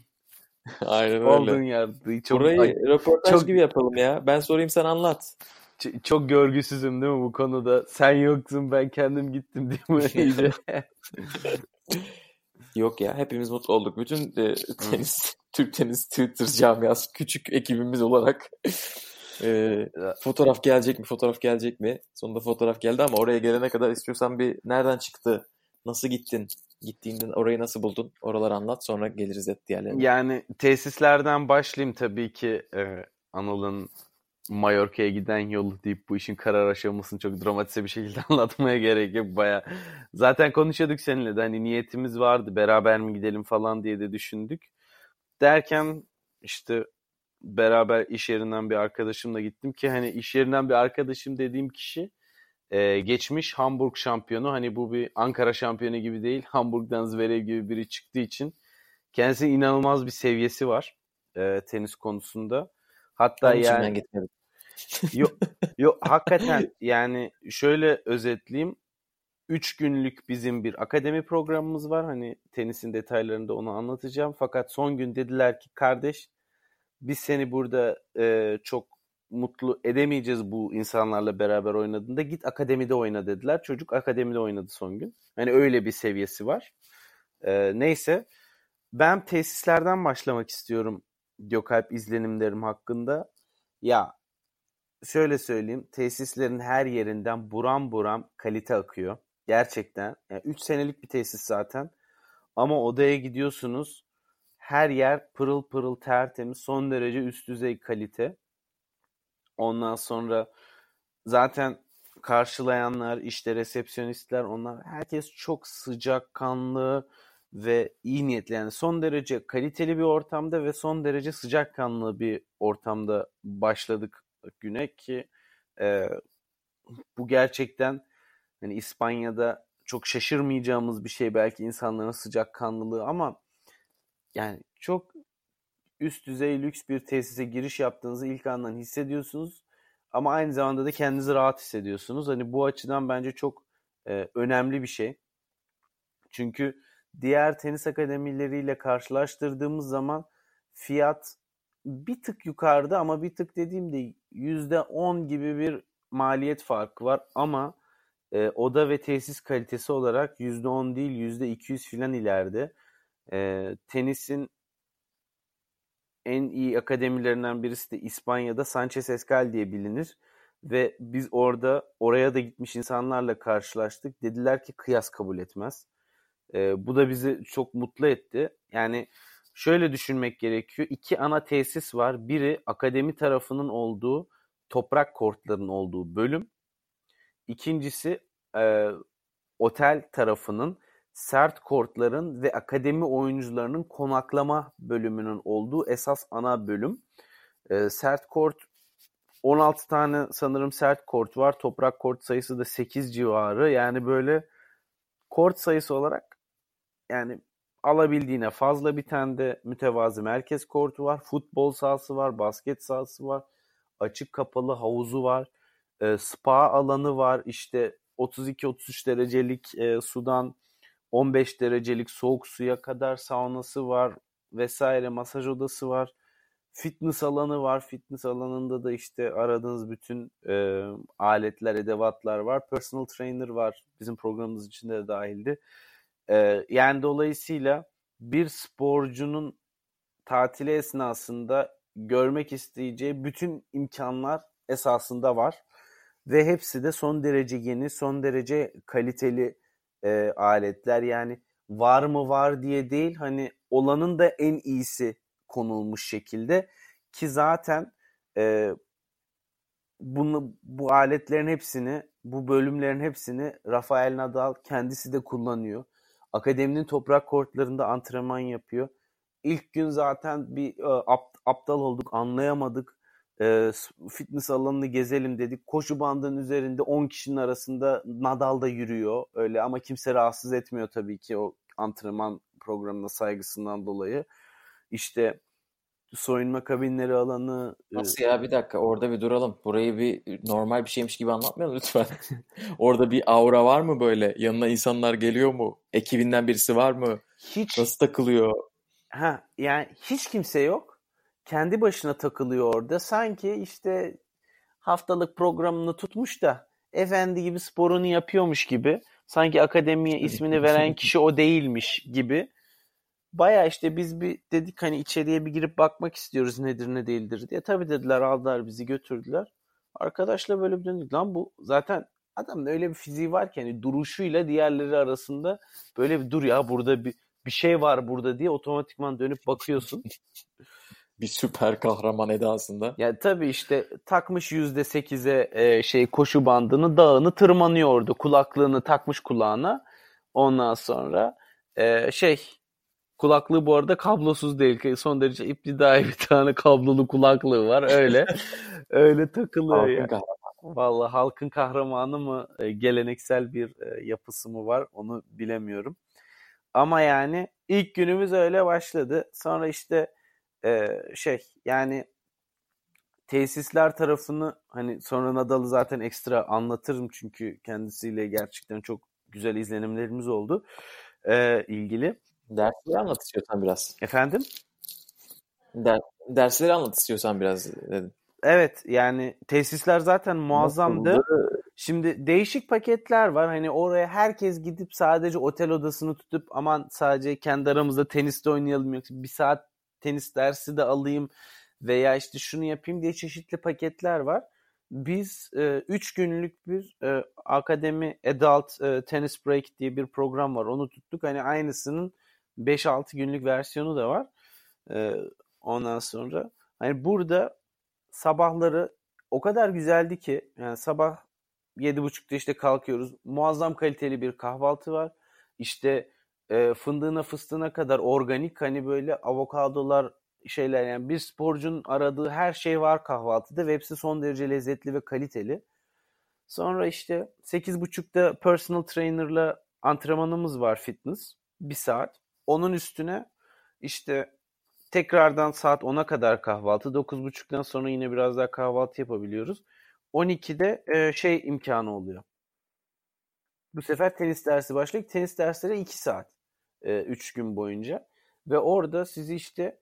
Aynen Olduğun öyle. yerde. Çok, Burayı ay- röportaj çok- gibi yapalım ya. Ben sorayım sen anlat. ç- çok görgüsüzüm değil mi bu konuda? Sen yoksun ben kendim gittim değil mi? Yok ya hepimiz mutlu olduk. Bütün e, tenis, Türk tenis Twitter camiası küçük ekibimiz olarak e, fotoğraf gelecek mi, fotoğraf gelecek mi? Sonunda fotoğraf geldi ama oraya gelene kadar istiyorsan bir nereden çıktı, nasıl gittin, gittiğinde orayı nasıl buldun? Oraları anlat sonra geliriz hep diğerlerine. Yani tesislerden başlayayım tabii ki e, Anıl'ın Mallorca'ya giden yolu deyip bu işin karar aşamasını çok dramatize bir şekilde anlatmaya gerek yok baya. Zaten konuşuyorduk seninle de hani niyetimiz vardı beraber mi gidelim falan diye de düşündük. Derken işte beraber iş yerinden bir arkadaşımla gittim ki hani iş yerinden bir arkadaşım dediğim kişi e, geçmiş Hamburg şampiyonu hani bu bir Ankara şampiyonu gibi değil Hamburg'dan Zverev gibi biri çıktığı için kendisinin inanılmaz bir seviyesi var e, tenis konusunda. Hatta Onun yani gitmedim. Yok, yok hakikaten yani şöyle özetleyeyim. Üç günlük bizim bir akademi programımız var. Hani tenisin detaylarında onu anlatacağım. Fakat son gün dediler ki kardeş biz seni burada e, çok mutlu edemeyeceğiz bu insanlarla beraber oynadığında. Git akademide oyna dediler. Çocuk akademide oynadı son gün. Hani öyle bir seviyesi var. E, neyse ben tesislerden başlamak istiyorum Gökalp izlenimlerim hakkında. Ya şöyle söyleyeyim. Tesislerin her yerinden buram buram kalite akıyor. Gerçekten. Yani 3 senelik bir tesis zaten. Ama odaya gidiyorsunuz. Her yer pırıl pırıl tertemiz. Son derece üst düzey kalite. Ondan sonra zaten karşılayanlar, işte resepsiyonistler onlar herkes çok sıcakkanlı ve iyi niyetli. Yani son derece kaliteli bir ortamda ve son derece sıcakkanlı bir ortamda başladık güne ki e, bu gerçekten hani İspanya'da çok şaşırmayacağımız bir şey belki insanların sıcakkanlılığı ama yani çok üst düzey lüks bir tesise giriş yaptığınızı ilk andan hissediyorsunuz ama aynı zamanda da kendinizi rahat hissediyorsunuz. Hani bu açıdan bence çok e, önemli bir şey. Çünkü diğer tenis akademileriyle karşılaştırdığımız zaman fiyat bir tık yukarıda ama bir tık dediğimde %10 gibi bir maliyet farkı var ama e, oda ve tesis kalitesi olarak %10 değil %200 filan ileride. E, tenisin en iyi akademilerinden birisi de İspanya'da Sanchez Escal diye bilinir. Ve biz orada oraya da gitmiş insanlarla karşılaştık. Dediler ki kıyas kabul etmez. E, bu da bizi çok mutlu etti. Yani şöyle düşünmek gerekiyor. İki ana tesis var. Biri akademi tarafının olduğu toprak kortların olduğu bölüm. İkincisi e, otel tarafının sert kortların ve akademi oyuncularının konaklama bölümünün olduğu esas ana bölüm. E, sert kort 16 tane sanırım sert kort var. Toprak kort sayısı da 8 civarı. Yani böyle kort sayısı olarak yani alabildiğine fazla bir tane de mütevazı merkez kortu var. Futbol sahası var, basket sahası var. Açık kapalı havuzu var. E, spa alanı var. İşte 32-33 derecelik e, sudan 15 derecelik soğuk suya kadar saunası var vesaire masaj odası var. Fitness alanı var. Fitness alanında da işte aradığınız bütün e, aletler, edevatlar var. Personal trainer var. Bizim programımız içinde de dahildi. E, yani dolayısıyla bir sporcunun tatili esnasında görmek isteyeceği bütün imkanlar esasında var. Ve hepsi de son derece yeni, son derece kaliteli e, aletler. Yani var mı var diye değil hani olanın da en iyisi konulmuş şekilde ki zaten e, bunu bu aletlerin hepsini bu bölümlerin hepsini Rafael Nadal kendisi de kullanıyor. Akademinin toprak kortlarında antrenman yapıyor. İlk gün zaten bir e, aptal olduk, anlayamadık. E, fitness alanını gezelim dedik. Koşu bandının üzerinde 10 kişinin arasında Nadal da yürüyor öyle ama kimse rahatsız etmiyor tabii ki o antrenman programına saygısından dolayı. İşte soyunma kabinleri alanı. Nasıl ya bir dakika orada bir duralım. Burayı bir normal bir şeymiş gibi anlatmayalım lütfen. orada bir aura var mı böyle? Yanına insanlar geliyor mu? Ekibinden birisi var mı? Hiç. Nasıl takılıyor? Ha yani hiç kimse yok. Kendi başına takılıyor orada. Sanki işte haftalık programını tutmuş da efendi gibi sporunu yapıyormuş gibi. Sanki akademiye ismini veren kişi o değilmiş gibi baya işte biz bir dedik hani içeriye bir girip bakmak istiyoruz nedir ne değildir diye. Tabii dediler aldılar bizi götürdüler. Arkadaşla böyle bir döndük. Lan bu zaten adamın öyle bir fiziği var ki hani duruşuyla diğerleri arasında böyle bir dur ya burada bir bir şey var burada diye otomatikman dönüp bakıyorsun. bir süper kahraman edasında. Ya tabii işte takmış yüzde sekize e, şey koşu bandını dağını tırmanıyordu. Kulaklığını takmış kulağına. Ondan sonra e, şey Kulaklığı bu arada kablosuz değil. Son derece iptidai bir tane kablolu kulaklığı var. Öyle. öyle takılıyor. Halkın yani. kahramanı. Vallahi halkın kahramanı mı e, geleneksel bir e, yapısı mı var onu bilemiyorum. Ama yani ilk günümüz öyle başladı. Sonra işte e, şey yani tesisler tarafını hani sonra Nadal'ı zaten ekstra anlatırım çünkü kendisiyle gerçekten çok güzel izlenimlerimiz oldu e, ilgili. Dersleri anlat istiyorsan biraz. Efendim? Der, dersleri anlat istiyorsan biraz dedim. Evet yani tesisler zaten muazzamdı. Şimdi değişik paketler var. Hani oraya herkes gidip sadece otel odasını tutup aman sadece kendi aramızda teniste oynayalım yoksa bir saat tenis dersi de alayım veya işte şunu yapayım diye çeşitli paketler var. Biz 3 e, günlük bir e, akademi adult e, tennis break diye bir program var. Onu tuttuk. Hani aynısının 5-6 günlük versiyonu da var. Ee, ondan sonra hani burada sabahları o kadar güzeldi ki yani sabah 7.30'da işte kalkıyoruz. Muazzam kaliteli bir kahvaltı var. İşte e, fındığına fıstığına kadar organik hani böyle avokadolar şeyler yani bir sporcunun aradığı her şey var kahvaltıda ve hepsi son derece lezzetli ve kaliteli. Sonra işte 8.30'da personal trainer'la antrenmanımız var fitness. Bir saat. Onun üstüne işte tekrardan saat 10'a kadar kahvaltı. 9.30'dan sonra yine biraz daha kahvaltı yapabiliyoruz. 12'de e, şey imkanı oluyor. Bu sefer tenis dersi başlıyor. Tenis dersleri 2 saat. 3 e, gün boyunca. Ve orada sizi işte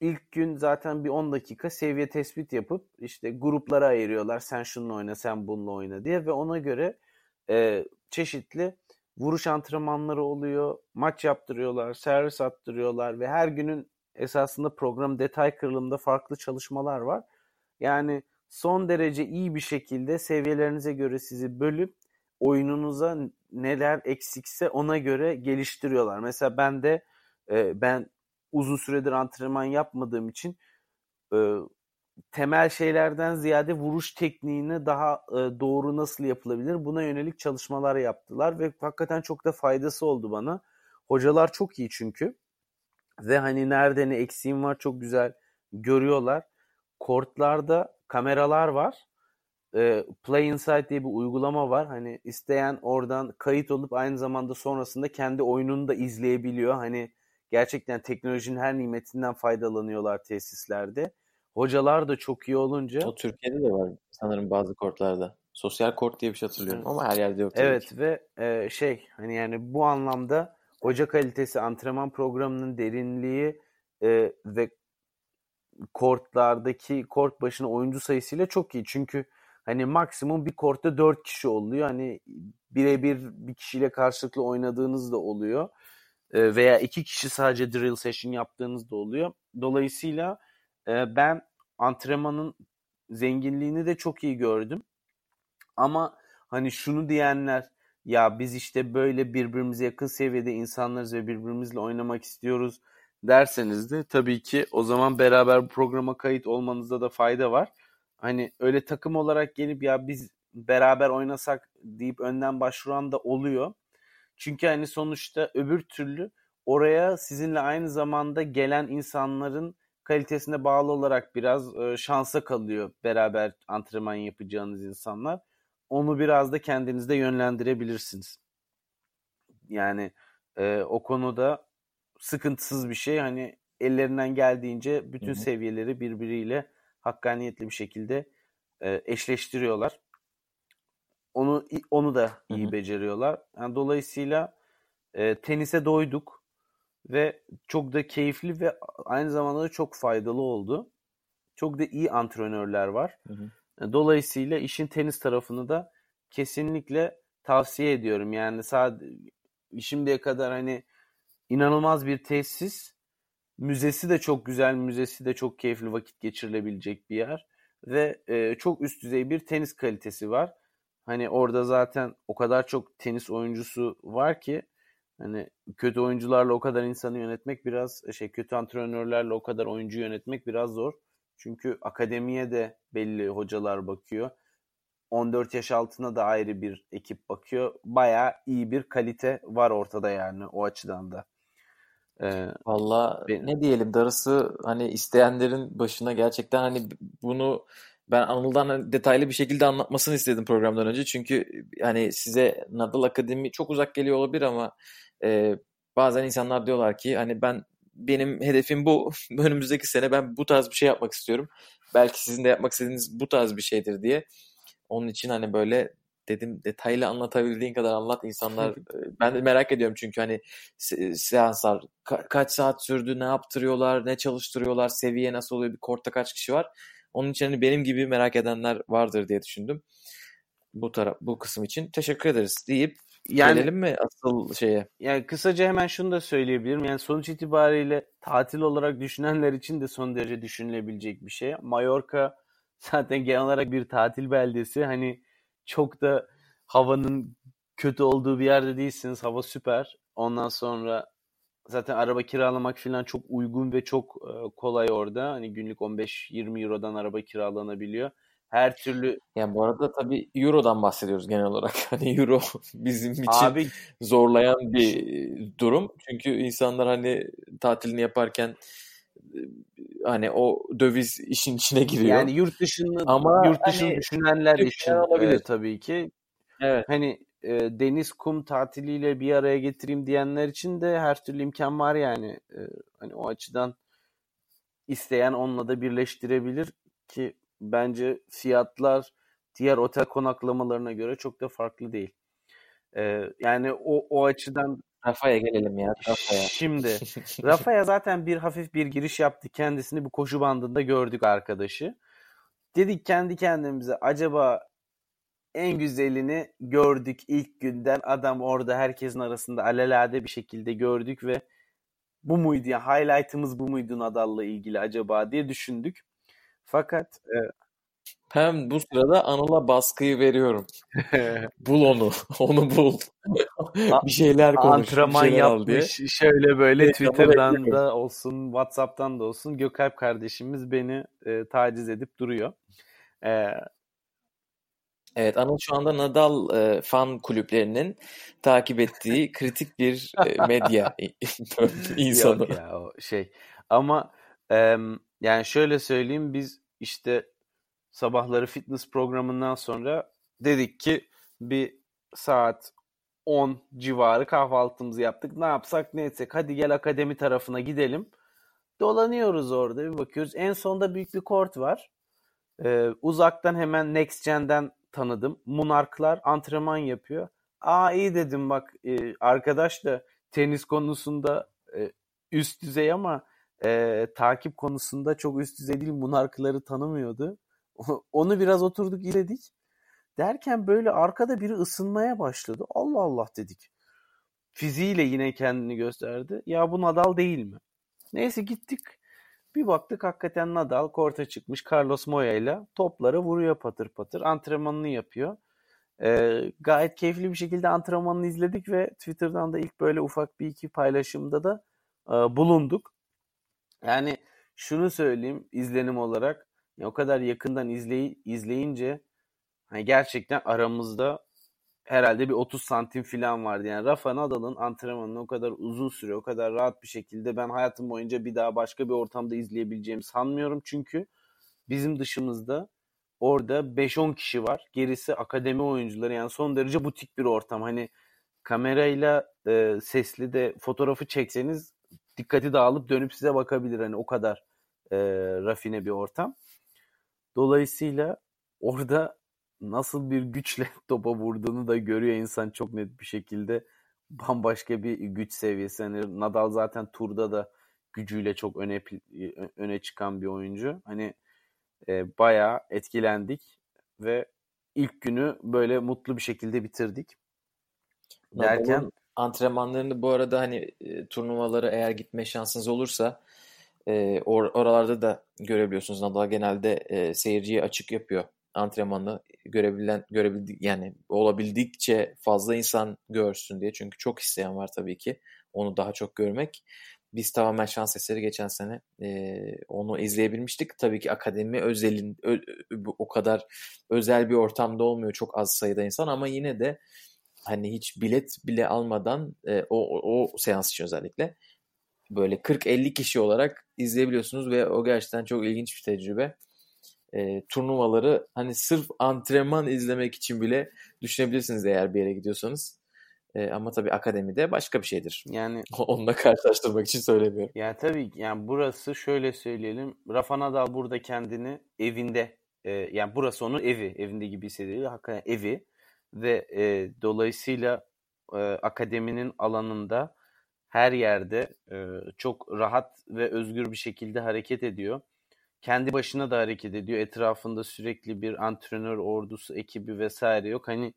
ilk gün zaten bir 10 dakika seviye tespit yapıp işte gruplara ayırıyorlar. Sen şununla oyna, sen bununla oyna diye ve ona göre e, çeşitli vuruş antrenmanları oluyor, maç yaptırıyorlar, servis attırıyorlar ve her günün esasında program detay kırılımında farklı çalışmalar var. Yani son derece iyi bir şekilde seviyelerinize göre sizi bölüp oyununuza neler eksikse ona göre geliştiriyorlar. Mesela ben de e, ben uzun süredir antrenman yapmadığım için e, temel şeylerden ziyade vuruş tekniğini daha e, doğru nasıl yapılabilir buna yönelik çalışmalar yaptılar ve hakikaten çok da faydası oldu bana. Hocalar çok iyi çünkü ve hani nerede ne eksiğim var çok güzel görüyorlar. Kortlarda kameralar var. E, Play Insight diye bir uygulama var. Hani isteyen oradan kayıt olup aynı zamanda sonrasında kendi oyununu da izleyebiliyor. Hani gerçekten teknolojinin her nimetinden faydalanıyorlar tesislerde. Hocalar da çok iyi olunca. O Türkiye'de de var sanırım bazı kortlarda. Sosyal kort diye bir şey hatırlıyorum ama her yerde yok. Evet ki. ve e, şey hani yani bu anlamda hoca kalitesi, antrenman programının derinliği e, ve kortlardaki kort başına oyuncu sayısıyla çok iyi. Çünkü hani maksimum bir kortta 4 kişi oluyor. Hani birebir bir kişiyle karşılıklı oynadığınız da oluyor. E, veya iki kişi sadece drill session yaptığınız da oluyor. Dolayısıyla e, ben antrenmanın zenginliğini de çok iyi gördüm. Ama hani şunu diyenler ya biz işte böyle birbirimize yakın seviyede insanlarız ve birbirimizle oynamak istiyoruz derseniz de tabii ki o zaman beraber programa kayıt olmanızda da fayda var. Hani öyle takım olarak gelip ya biz beraber oynasak deyip önden başvuran da oluyor. Çünkü hani sonuçta öbür türlü oraya sizinle aynı zamanda gelen insanların kalitesine bağlı olarak biraz e, şansa kalıyor beraber antrenman yapacağınız insanlar. Onu biraz da kendinizde yönlendirebilirsiniz. Yani e, o konuda sıkıntısız bir şey. Hani ellerinden geldiğince bütün Hı-hı. seviyeleri birbiriyle hakkaniyetli bir şekilde e, eşleştiriyorlar. Onu onu da iyi Hı-hı. beceriyorlar. Yani dolayısıyla e, tenise doyduk ve çok da keyifli ve aynı zamanda da çok faydalı oldu. Çok da iyi antrenörler var. Hı hı. E, dolayısıyla işin tenis tarafını da kesinlikle tavsiye ediyorum. Yani sadece şimdiye kadar hani inanılmaz bir tesis. Müzesi de çok güzel, müzesi de çok keyifli vakit geçirilebilecek bir yer ve e, çok üst düzey bir tenis kalitesi var. Hani orada zaten o kadar çok tenis oyuncusu var ki hani kötü oyuncularla o kadar insanı yönetmek biraz şey kötü antrenörlerle o kadar oyuncu yönetmek biraz zor. Çünkü akademiye de belli hocalar bakıyor. 14 yaş altına da ayrı bir ekip bakıyor. Bayağı iyi bir kalite var ortada yani o açıdan da. Ee, Valla ne diyelim darısı hani isteyenlerin başına gerçekten hani bunu ben Anıl'dan hani detaylı bir şekilde anlatmasını istedim programdan önce. Çünkü hani size Nadal Akademi çok uzak geliyor olabilir ama e, bazen insanlar diyorlar ki hani ben benim hedefim bu. Önümüzdeki sene ben bu tarz bir şey yapmak istiyorum. Belki sizin de yapmak istediğiniz bu tarz bir şeydir diye. Onun için hani böyle dedim detaylı anlatabildiğin kadar anlat insanlar. ben de merak ediyorum çünkü hani seanslar ka- kaç saat sürdü, ne yaptırıyorlar, ne çalıştırıyorlar, seviye nasıl oluyor, bir kortta kaç kişi var. Onun için hani benim gibi merak edenler vardır diye düşündüm. Bu taraf bu kısım için teşekkür ederiz deyip yani, gelelim mi asıl şeye? Yani kısaca hemen şunu da söyleyebilirim. Yani sonuç itibariyle tatil olarak düşünenler için de son derece düşünülebilecek bir şey. Mallorca zaten genel olarak bir tatil beldesi. Hani çok da havanın kötü olduğu bir yerde değilsiniz. Hava süper. Ondan sonra zaten araba kiralamak falan çok uygun ve çok kolay orada. Hani günlük 15-20 Euro'dan araba kiralanabiliyor. Her türlü yani bu arada tabii Euro'dan bahsediyoruz genel olarak. Hani Euro bizim için Abi, zorlayan bir durum. Çünkü insanlar hani tatilini yaparken hani o döviz işin içine giriyor. Yani yurt dışını ama yurt dışını hani, düşünenler için olabilir e, tabii ki. Evet. Hani e, deniz kum tatiliyle bir araya getireyim diyenler için de her türlü imkan var yani. E, hani o açıdan isteyen onunla da birleştirebilir ki bence fiyatlar diğer otel konaklamalarına göre çok da farklı değil. Ee, yani o, o açıdan Rafa'ya gelelim ya. Rafa'ya. Şimdi Rafa'ya zaten bir hafif bir giriş yaptı. Kendisini bu koşu bandında gördük arkadaşı. Dedik kendi kendimize acaba en güzelini gördük ilk günden. Adam orada herkesin arasında alelade bir şekilde gördük ve bu muydu ya highlight'ımız bu muydu Nadal'la ilgili acaba diye düşündük. Fakat e, Hem bu sırada Anıl'a baskıyı veriyorum. bul onu. Onu bul. bir şeyler konuş. Antrenman şeyler diye. yapmış. Şöyle böyle Evet, Twitter'dan da olsun, WhatsApp'tan da olsun Gökalp kardeşimiz beni e, taciz edip duruyor. E, Evet Anıl şu anda Nadal e, fan kulüplerinin takip ettiği kritik bir e, medya insanı. Yok ya o şey. Ama em, yani şöyle söyleyeyim biz işte sabahları fitness programından sonra dedik ki bir saat 10 civarı kahvaltımızı yaptık. Ne yapsak ne etsek hadi gel akademi tarafına gidelim. Dolanıyoruz orada bir bakıyoruz. En sonda büyük bir kort var. Ee, uzaktan hemen Next Gen'den tanıdım. Munarklar antrenman yapıyor. Aa iyi dedim bak e, arkadaş da tenis konusunda e, üst düzey ama e, takip konusunda çok üst düzey değil. Munarkları tanımıyordu. Onu biraz oturduk iledik. Derken böyle arkada biri ısınmaya başladı. Allah Allah dedik. Fiziğiyle yine kendini gösterdi. Ya bu Nadal değil mi? Neyse gittik. Bir baktık hakikaten Nadal korta çıkmış Carlos Moya ile topları vuruyor patır patır. Antrenmanını yapıyor. Ee, gayet keyifli bir şekilde antrenmanını izledik ve Twitter'dan da ilk böyle ufak bir iki paylaşımda da e, bulunduk. Yani şunu söyleyeyim izlenim olarak o kadar yakından izley izleyince hani gerçekten aramızda herhalde bir 30 santim falan vardı. Yani Rafa Nadal'ın antrenmanını o kadar uzun süre, o kadar rahat bir şekilde ben hayatım boyunca bir daha başka bir ortamda izleyebileceğimi sanmıyorum. Çünkü bizim dışımızda orada 5-10 kişi var. Gerisi akademi oyuncuları. Yani son derece butik bir ortam. Hani kamerayla e, sesli de fotoğrafı çekseniz dikkati dağılıp dönüp size bakabilir. Hani o kadar e, rafine bir ortam. Dolayısıyla orada nasıl bir güçle topa vurduğunu da görüyor insan çok net bir şekilde. Bambaşka bir güç seviyesi. Hani Nadal zaten turda da gücüyle çok öne öne çıkan bir oyuncu. Hani e, bayağı etkilendik ve ilk günü böyle mutlu bir şekilde bitirdik. Derken antrenmanlarını bu arada hani e, turnuvalara eğer gitme şansınız olursa e, or oralarda da görebiliyorsunuz. Nadal genelde e, seyirciye açık yapıyor antrenmanı görebilen görebildik yani olabildikçe fazla insan görsün diye. Çünkü çok isteyen var tabii ki onu daha çok görmek. Biz tamamen şans eseri geçen sene e, onu izleyebilmiştik. Tabii ki akademi özelin ö, o kadar özel bir ortamda olmuyor çok az sayıda insan ama yine de hani hiç bilet bile almadan e, o, o, o seans için özellikle böyle 40-50 kişi olarak izleyebiliyorsunuz ve o gerçekten çok ilginç bir tecrübe e, turnuvaları hani sırf antrenman izlemek için bile düşünebilirsiniz eğer bir yere gidiyorsanız. E, ama tabii akademide başka bir şeydir. Yani onunla karşılaştırmak için söylemiyorum. Yani tabii yani burası şöyle söyleyelim. Rafa Nadal burada kendini evinde e, yani burası onun evi. Evinde gibi hissediyor. Hakikaten evi ve e, dolayısıyla e, akademinin alanında her yerde e, çok rahat ve özgür bir şekilde hareket ediyor kendi başına da hareket ediyor. Etrafında sürekli bir antrenör ordusu, ekibi vesaire yok. Hani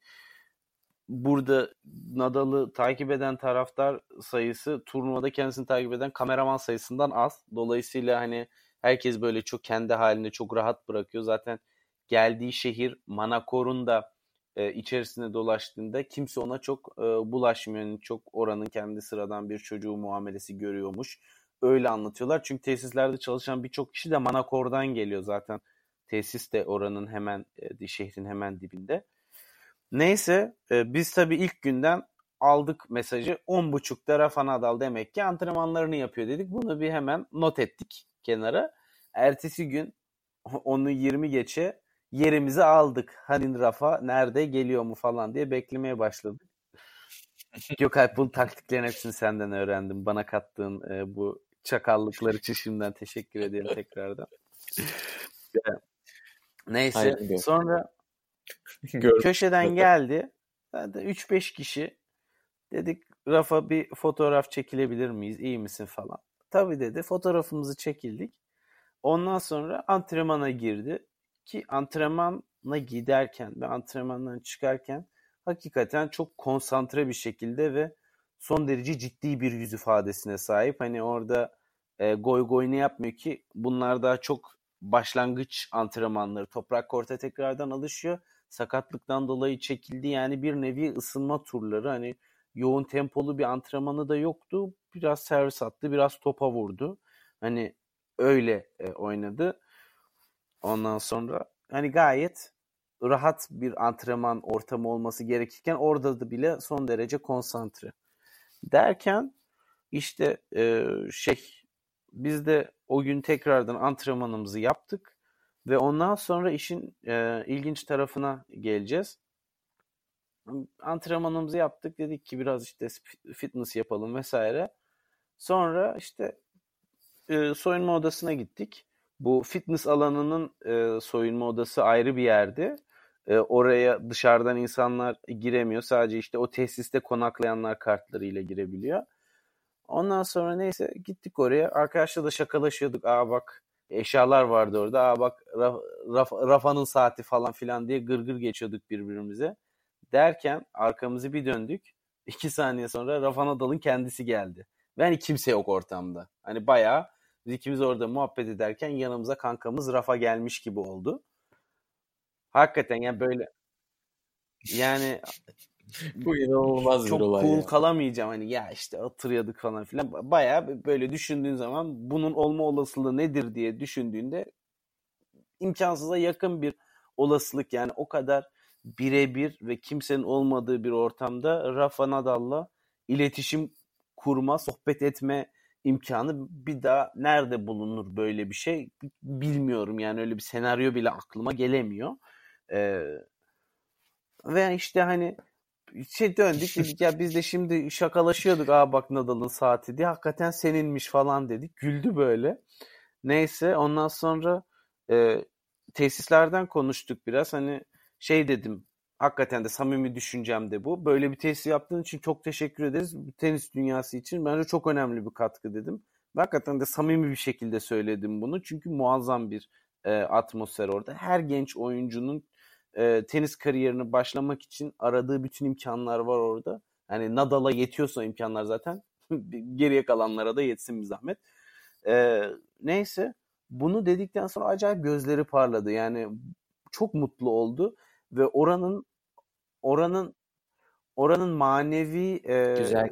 burada Nadal'ı takip eden taraftar sayısı turnuvada kendisini takip eden kameraman sayısından az. Dolayısıyla hani herkes böyle çok kendi halinde çok rahat bırakıyor. Zaten geldiği şehir Manakor'un da e, içerisinde dolaştığında kimse ona çok e, bulaşmıyor. Yani çok oranın kendi sıradan bir çocuğu muamelesi görüyormuş öyle anlatıyorlar. Çünkü tesislerde çalışan birçok kişi de Manakor'dan geliyor zaten. Tesis de oranın hemen e, şehrin hemen dibinde. Neyse e, biz tabii ilk günden aldık mesajı 10.30'da Rafa Nadal demek ki antrenmanlarını yapıyor dedik. Bunu bir hemen not ettik kenara. Ertesi gün onu 20 geçe yerimizi aldık. Hani Rafa nerede geliyor mu falan diye beklemeye başladık. Gökalp bu taktiklerin hepsini senden öğrendim. Bana kattığın e, bu çakallıklar için şimdiden teşekkür ederim tekrardan. Neyse Hayır, sonra köşeden geldi. 3-5 kişi dedik Rafa bir fotoğraf çekilebilir miyiz? İyi misin falan. Tabii dedi. Fotoğrafımızı çekildik. Ondan sonra antrenmana girdi. Ki antrenmana giderken ve antrenmandan çıkarken hakikaten çok konsantre bir şekilde ve son derece ciddi bir yüz ifadesine sahip. Hani orada e, goy goy ne yapmıyor ki bunlar daha çok başlangıç antrenmanları. Toprak korta tekrardan alışıyor. Sakatlıktan dolayı çekildi. Yani bir nevi ısınma turları. Hani yoğun tempolu bir antrenmanı da yoktu. Biraz servis attı, biraz topa vurdu. Hani öyle e, oynadı. Ondan sonra hani gayet rahat bir antrenman ortamı olması gerekirken orada da bile son derece konsantre. Derken işte e, şey biz de o gün tekrardan antrenmanımızı yaptık ve ondan sonra işin e, ilginç tarafına geleceğiz. Antrenmanımızı yaptık dedik ki biraz işte fitness yapalım vesaire. Sonra işte e, soyunma odasına gittik. Bu fitness alanının e, soyunma odası ayrı bir yerdi. E, oraya dışarıdan insanlar giremiyor. Sadece işte o tesiste konaklayanlar kartlarıyla girebiliyor. Ondan sonra neyse gittik oraya. Arkadaşla da şakalaşıyorduk. Aa bak eşyalar vardı orada. Aa bak Raf, Raf, Rafa'nın saati falan filan diye gırgır geçiyorduk birbirimize. Derken arkamızı bir döndük. İki saniye sonra Rafa Nadal'ın kendisi geldi. Ve hani kimse yok ortamda. Hani bayağı biz ikimiz orada muhabbet ederken yanımıza kankamız Rafa gelmiş gibi oldu. Hakikaten yani böyle yani bu inanılmaz çok bir olay. cool ya. kalamayacağım hani ya işte oturuyorduk falan filan. Bayağı böyle düşündüğün zaman bunun olma olasılığı nedir diye düşündüğünde imkansıza yakın bir olasılık yani o kadar birebir ve kimsenin olmadığı bir ortamda Rafa Nadal'la iletişim kurma, sohbet etme imkanı bir daha nerede bulunur böyle bir şey bilmiyorum yani öyle bir senaryo bile aklıma gelemiyor. Ee, ve işte hani şey döndük dedik ya biz de şimdi şakalaşıyorduk aa bak Nadal'ın saati diye hakikaten seninmiş falan dedik güldü böyle. Neyse ondan sonra e, tesislerden konuştuk biraz hani şey dedim hakikaten de samimi düşüncem de bu. Böyle bir tesis yaptığın için çok teşekkür ederiz. Tenis dünyası için bence çok önemli bir katkı dedim. Ve hakikaten de samimi bir şekilde söyledim bunu. Çünkü muazzam bir e, atmosfer orada. Her genç oyuncunun e, tenis kariyerini başlamak için aradığı bütün imkanlar var orada. Yani Nadal'a yetiyorsa imkanlar zaten geriye kalanlara da yetsin bir zahmet. E, neyse bunu dedikten sonra acayip gözleri parladı. Yani çok mutlu oldu ve oranın oranın oranın manevi e, Güzel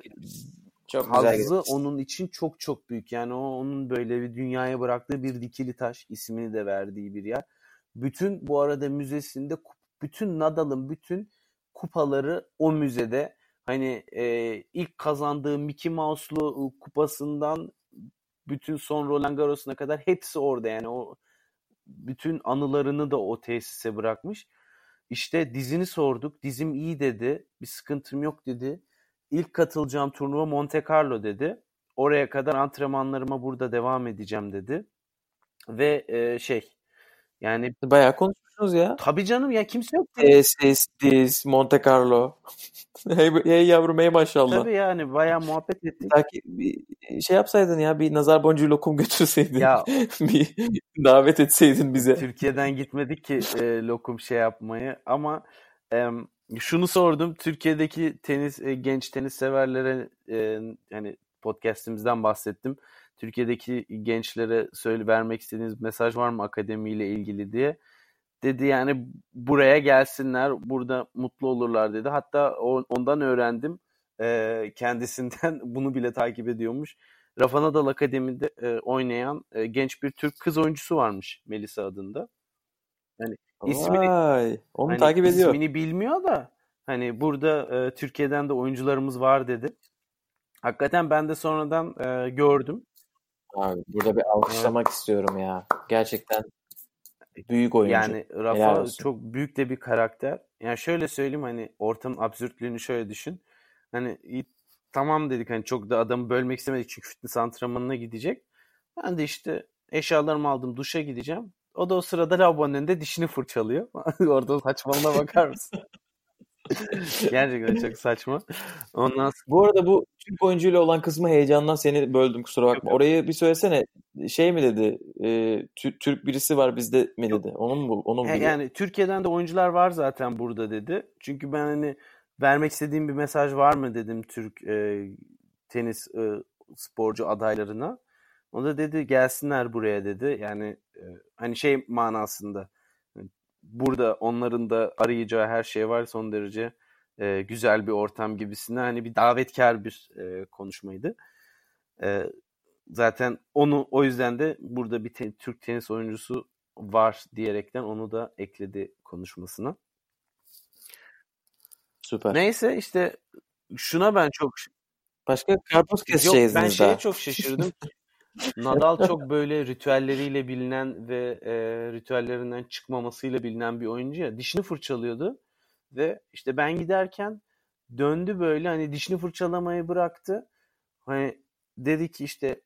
çok güzel hazzı gitmiş. onun için çok çok büyük. Yani o onun böyle bir dünyaya bıraktığı bir dikili taş ismini de verdiği bir yer. Bütün bu arada müzesinde bütün Nadal'ın bütün kupaları o müzede. Hani e, ilk kazandığı Mickey Mouse'lu kupasından bütün son Roland Garros'una kadar hepsi orada yani o bütün anılarını da o tesise bırakmış. İşte dizini sorduk. Dizim iyi dedi. Bir sıkıntım yok dedi. İlk katılacağım turnuva Monte Carlo dedi. Oraya kadar antrenmanlarıma burada devam edeceğim dedi. Ve e, şey yani Bayağı konuşmuşsunuz ya. tabii canım ya kimse yok. Tesis, diz, Monte Carlo. hey, hey yavrum hey maşallah. Tabii yani bayağı muhabbet ettik. Belki bir şey yapsaydın ya bir nazar boncuğu lokum götürseydin. Ya bir davet etseydin bize. Türkiye'den gitmedik ki e, lokum şey yapmayı ama e, şunu sordum Türkiye'deki tenis e, genç tenis severlere e, hani podcast'imizden bahsettim. Türkiye'deki gençlere söyle vermek istediğiniz mesaj var mı akademiyle ilgili diye. Dedi yani buraya gelsinler, burada mutlu olurlar dedi. Hatta ondan öğrendim. E, kendisinden bunu bile takip ediyormuş. Rafa Nadal Akademi'de e, oynayan e, genç bir Türk kız oyuncusu varmış Melisa adında. Yani ismini Vay, onu hani takip ediyor. ismini bilmiyor da hani burada e, Türkiye'den de oyuncularımız var dedi. Hakikaten ben de sonradan e, gördüm. Abi, burada bir alkışlamak istiyorum ya. Gerçekten büyük oyuncu. Yani Rafa çok büyük de bir karakter. Yani şöyle söyleyeyim hani ortamın absürtlüğünü şöyle düşün. Hani tamam dedik hani çok da adamı bölmek istemedik çünkü fitness antrenmanına gidecek. Ben de işte eşyalarımı aldım duşa gideceğim. O da o sırada lavabonun önünde dişini fırçalıyor. Orada saçmalığına bakar mısın? Gerçekten çok saçma. Ondan sonra Bu arada bu Türk oyuncuyla olan kısmı heyecandan seni böldüm kusura bakma. yok. Orayı bir söylesene. Şey mi dedi? E, Tü- Türk birisi var bizde mi dedi? Onu mu onu mu He? Yani Türkiye'den de oyuncular var zaten burada dedi. Çünkü ben hani vermek istediğim bir mesaj var mı dedim Türk e, tenis e, sporcu adaylarına. O da dedi gelsinler buraya dedi. Yani e, hani şey manasında burada onların da arayacağı her şey var son derece e, güzel bir ortam gibisinden hani bir davetkar bir e, konuşmaydı. E, zaten onu o yüzden de burada bir te- Türk tenis oyuncusu var diyerekten onu da ekledi konuşmasına. Süper. Neyse işte şuna ben çok Başka karpuz yok keseceğiz ben şeye daha. çok şaşırdım. Nadal çok böyle ritüelleriyle bilinen ve e, ritüellerinden çıkmamasıyla bilinen bir oyuncu ya. Dişini fırçalıyordu ve işte ben giderken döndü böyle hani dişini fırçalamayı bıraktı. Hani dedi ki işte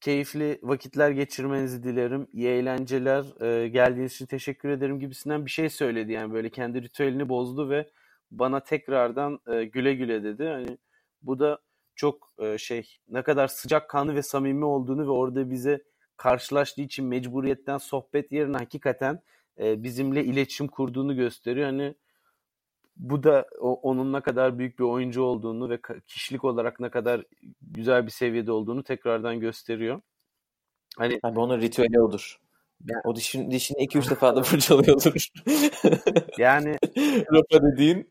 keyifli vakitler geçirmenizi dilerim. İyi eğlenceler. E, geldiğiniz için teşekkür ederim gibisinden bir şey söyledi. Yani böyle kendi ritüelini bozdu ve bana tekrardan e, güle güle dedi. Hani bu da çok e, şey ne kadar sıcakkanlı ve samimi olduğunu ve orada bize karşılaştığı için mecburiyetten sohbet yerine hakikaten e, bizimle iletişim kurduğunu gösteriyor. Hani bu da o, onun ne kadar büyük bir oyuncu olduğunu ve kişilik olarak ne kadar güzel bir seviyede olduğunu tekrardan gösteriyor. Hani Abi onun ritüeli odur. Ya- O dişin, dişini 2-3 defa da fırçalıyordur. yani Rafa dediğin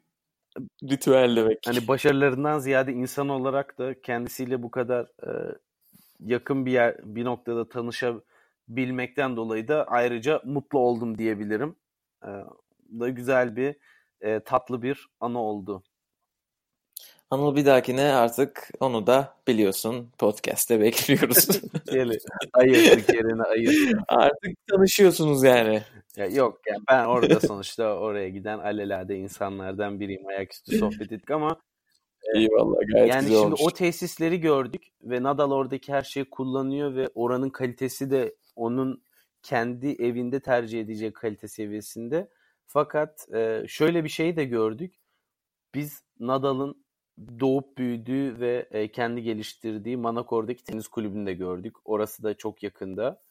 ritüel demek. hani başarılarından ziyade insan olarak da kendisiyle bu kadar e, yakın bir yer bir noktada tanışabilmekten dolayı da ayrıca mutlu oldum diyebilirim. E, da güzel bir e, tatlı bir anı oldu. Anıl bir dahakine artık onu da biliyorsun podcast'te bekliyoruz. Gel ayırdık yerine ayırdık. artık tanışıyorsunuz yani. Ya yok yani ben orada sonuçta oraya giden alelade insanlardan biriyim. Ayaküstü sohbet ettik ama Eyvallah gayet yani güzel şimdi olmuş. o tesisleri gördük ve Nadal oradaki her şeyi kullanıyor ve oranın kalitesi de onun kendi evinde tercih edeceği kalite seviyesinde. Fakat e, şöyle bir şey de gördük. Biz Nadal'ın doğup büyüdüğü ve e, kendi geliştirdiği Manakor'daki tenis kulübünü de gördük. Orası da çok yakında.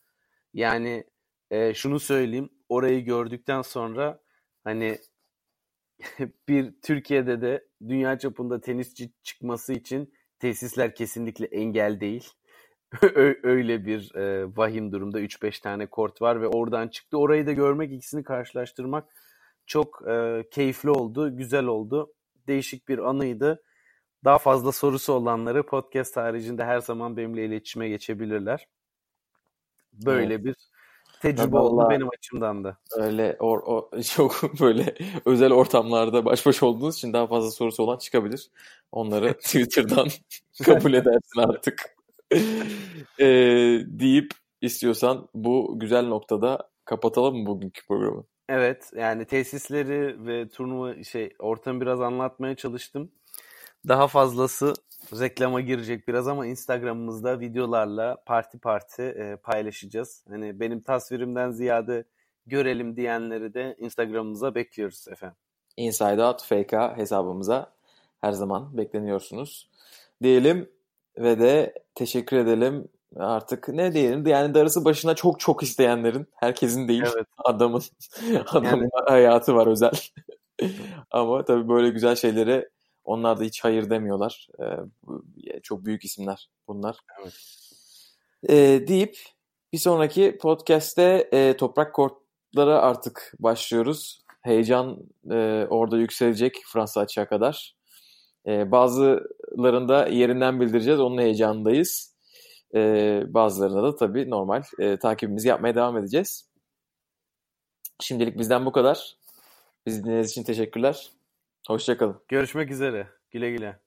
Yani e, şunu söyleyeyim. Orayı gördükten sonra hani bir Türkiye'de de dünya çapında tenisçi çıkması için tesisler kesinlikle engel değil. Öyle bir e, vahim durumda 3-5 tane kort var ve oradan çıktı. Orayı da görmek, ikisini karşılaştırmak çok keyifli oldu, güzel oldu. Değişik bir anıydı. Daha fazla sorusu olanları podcast haricinde her zaman benimle iletişime geçebilirler. Böyle bir tecrübe oldu benim açımdan da. Öyle or, o, çok böyle özel ortamlarda baş başa olduğunuz için daha fazla sorusu olan çıkabilir. Onları Twitter'dan kabul edersin artık. Ee, deyip istiyorsan bu güzel noktada kapatalım mı bugünkü programı? Evet yani tesisleri ve turnuva şey ortamı biraz anlatmaya çalıştım. Daha fazlası reklama girecek biraz ama Instagram'ımızda videolarla parti parti e, paylaşacağız. Hani benim tasvirimden ziyade görelim diyenleri de Instagram'ımıza bekliyoruz efendim. Inside Out FK hesabımıza her zaman bekleniyorsunuz. Diyelim ve de teşekkür edelim. Artık ne diyelim yani darısı başına çok çok isteyenlerin herkesin değil Evet. adamın adamın hayatı var özel. Ama tabii böyle güzel şeylere onlar da hiç hayır demiyorlar. Ee, bu- çok büyük isimler bunlar. Evet. Ee, deyip bir sonraki podcast'te e, toprak kortlara artık başlıyoruz. Heyecan e, orada yükselecek Fransa açığa kadar. E, bazılarında yerinden bildireceğiz. Onun heyecanındayız. E, bazılarında da tabii normal e, takibimizi yapmaya devam edeceğiz. Şimdilik bizden bu kadar. Bizi dinlediğiniz için teşekkürler. Hoşçakalın. Görüşmek üzere. Güle güle.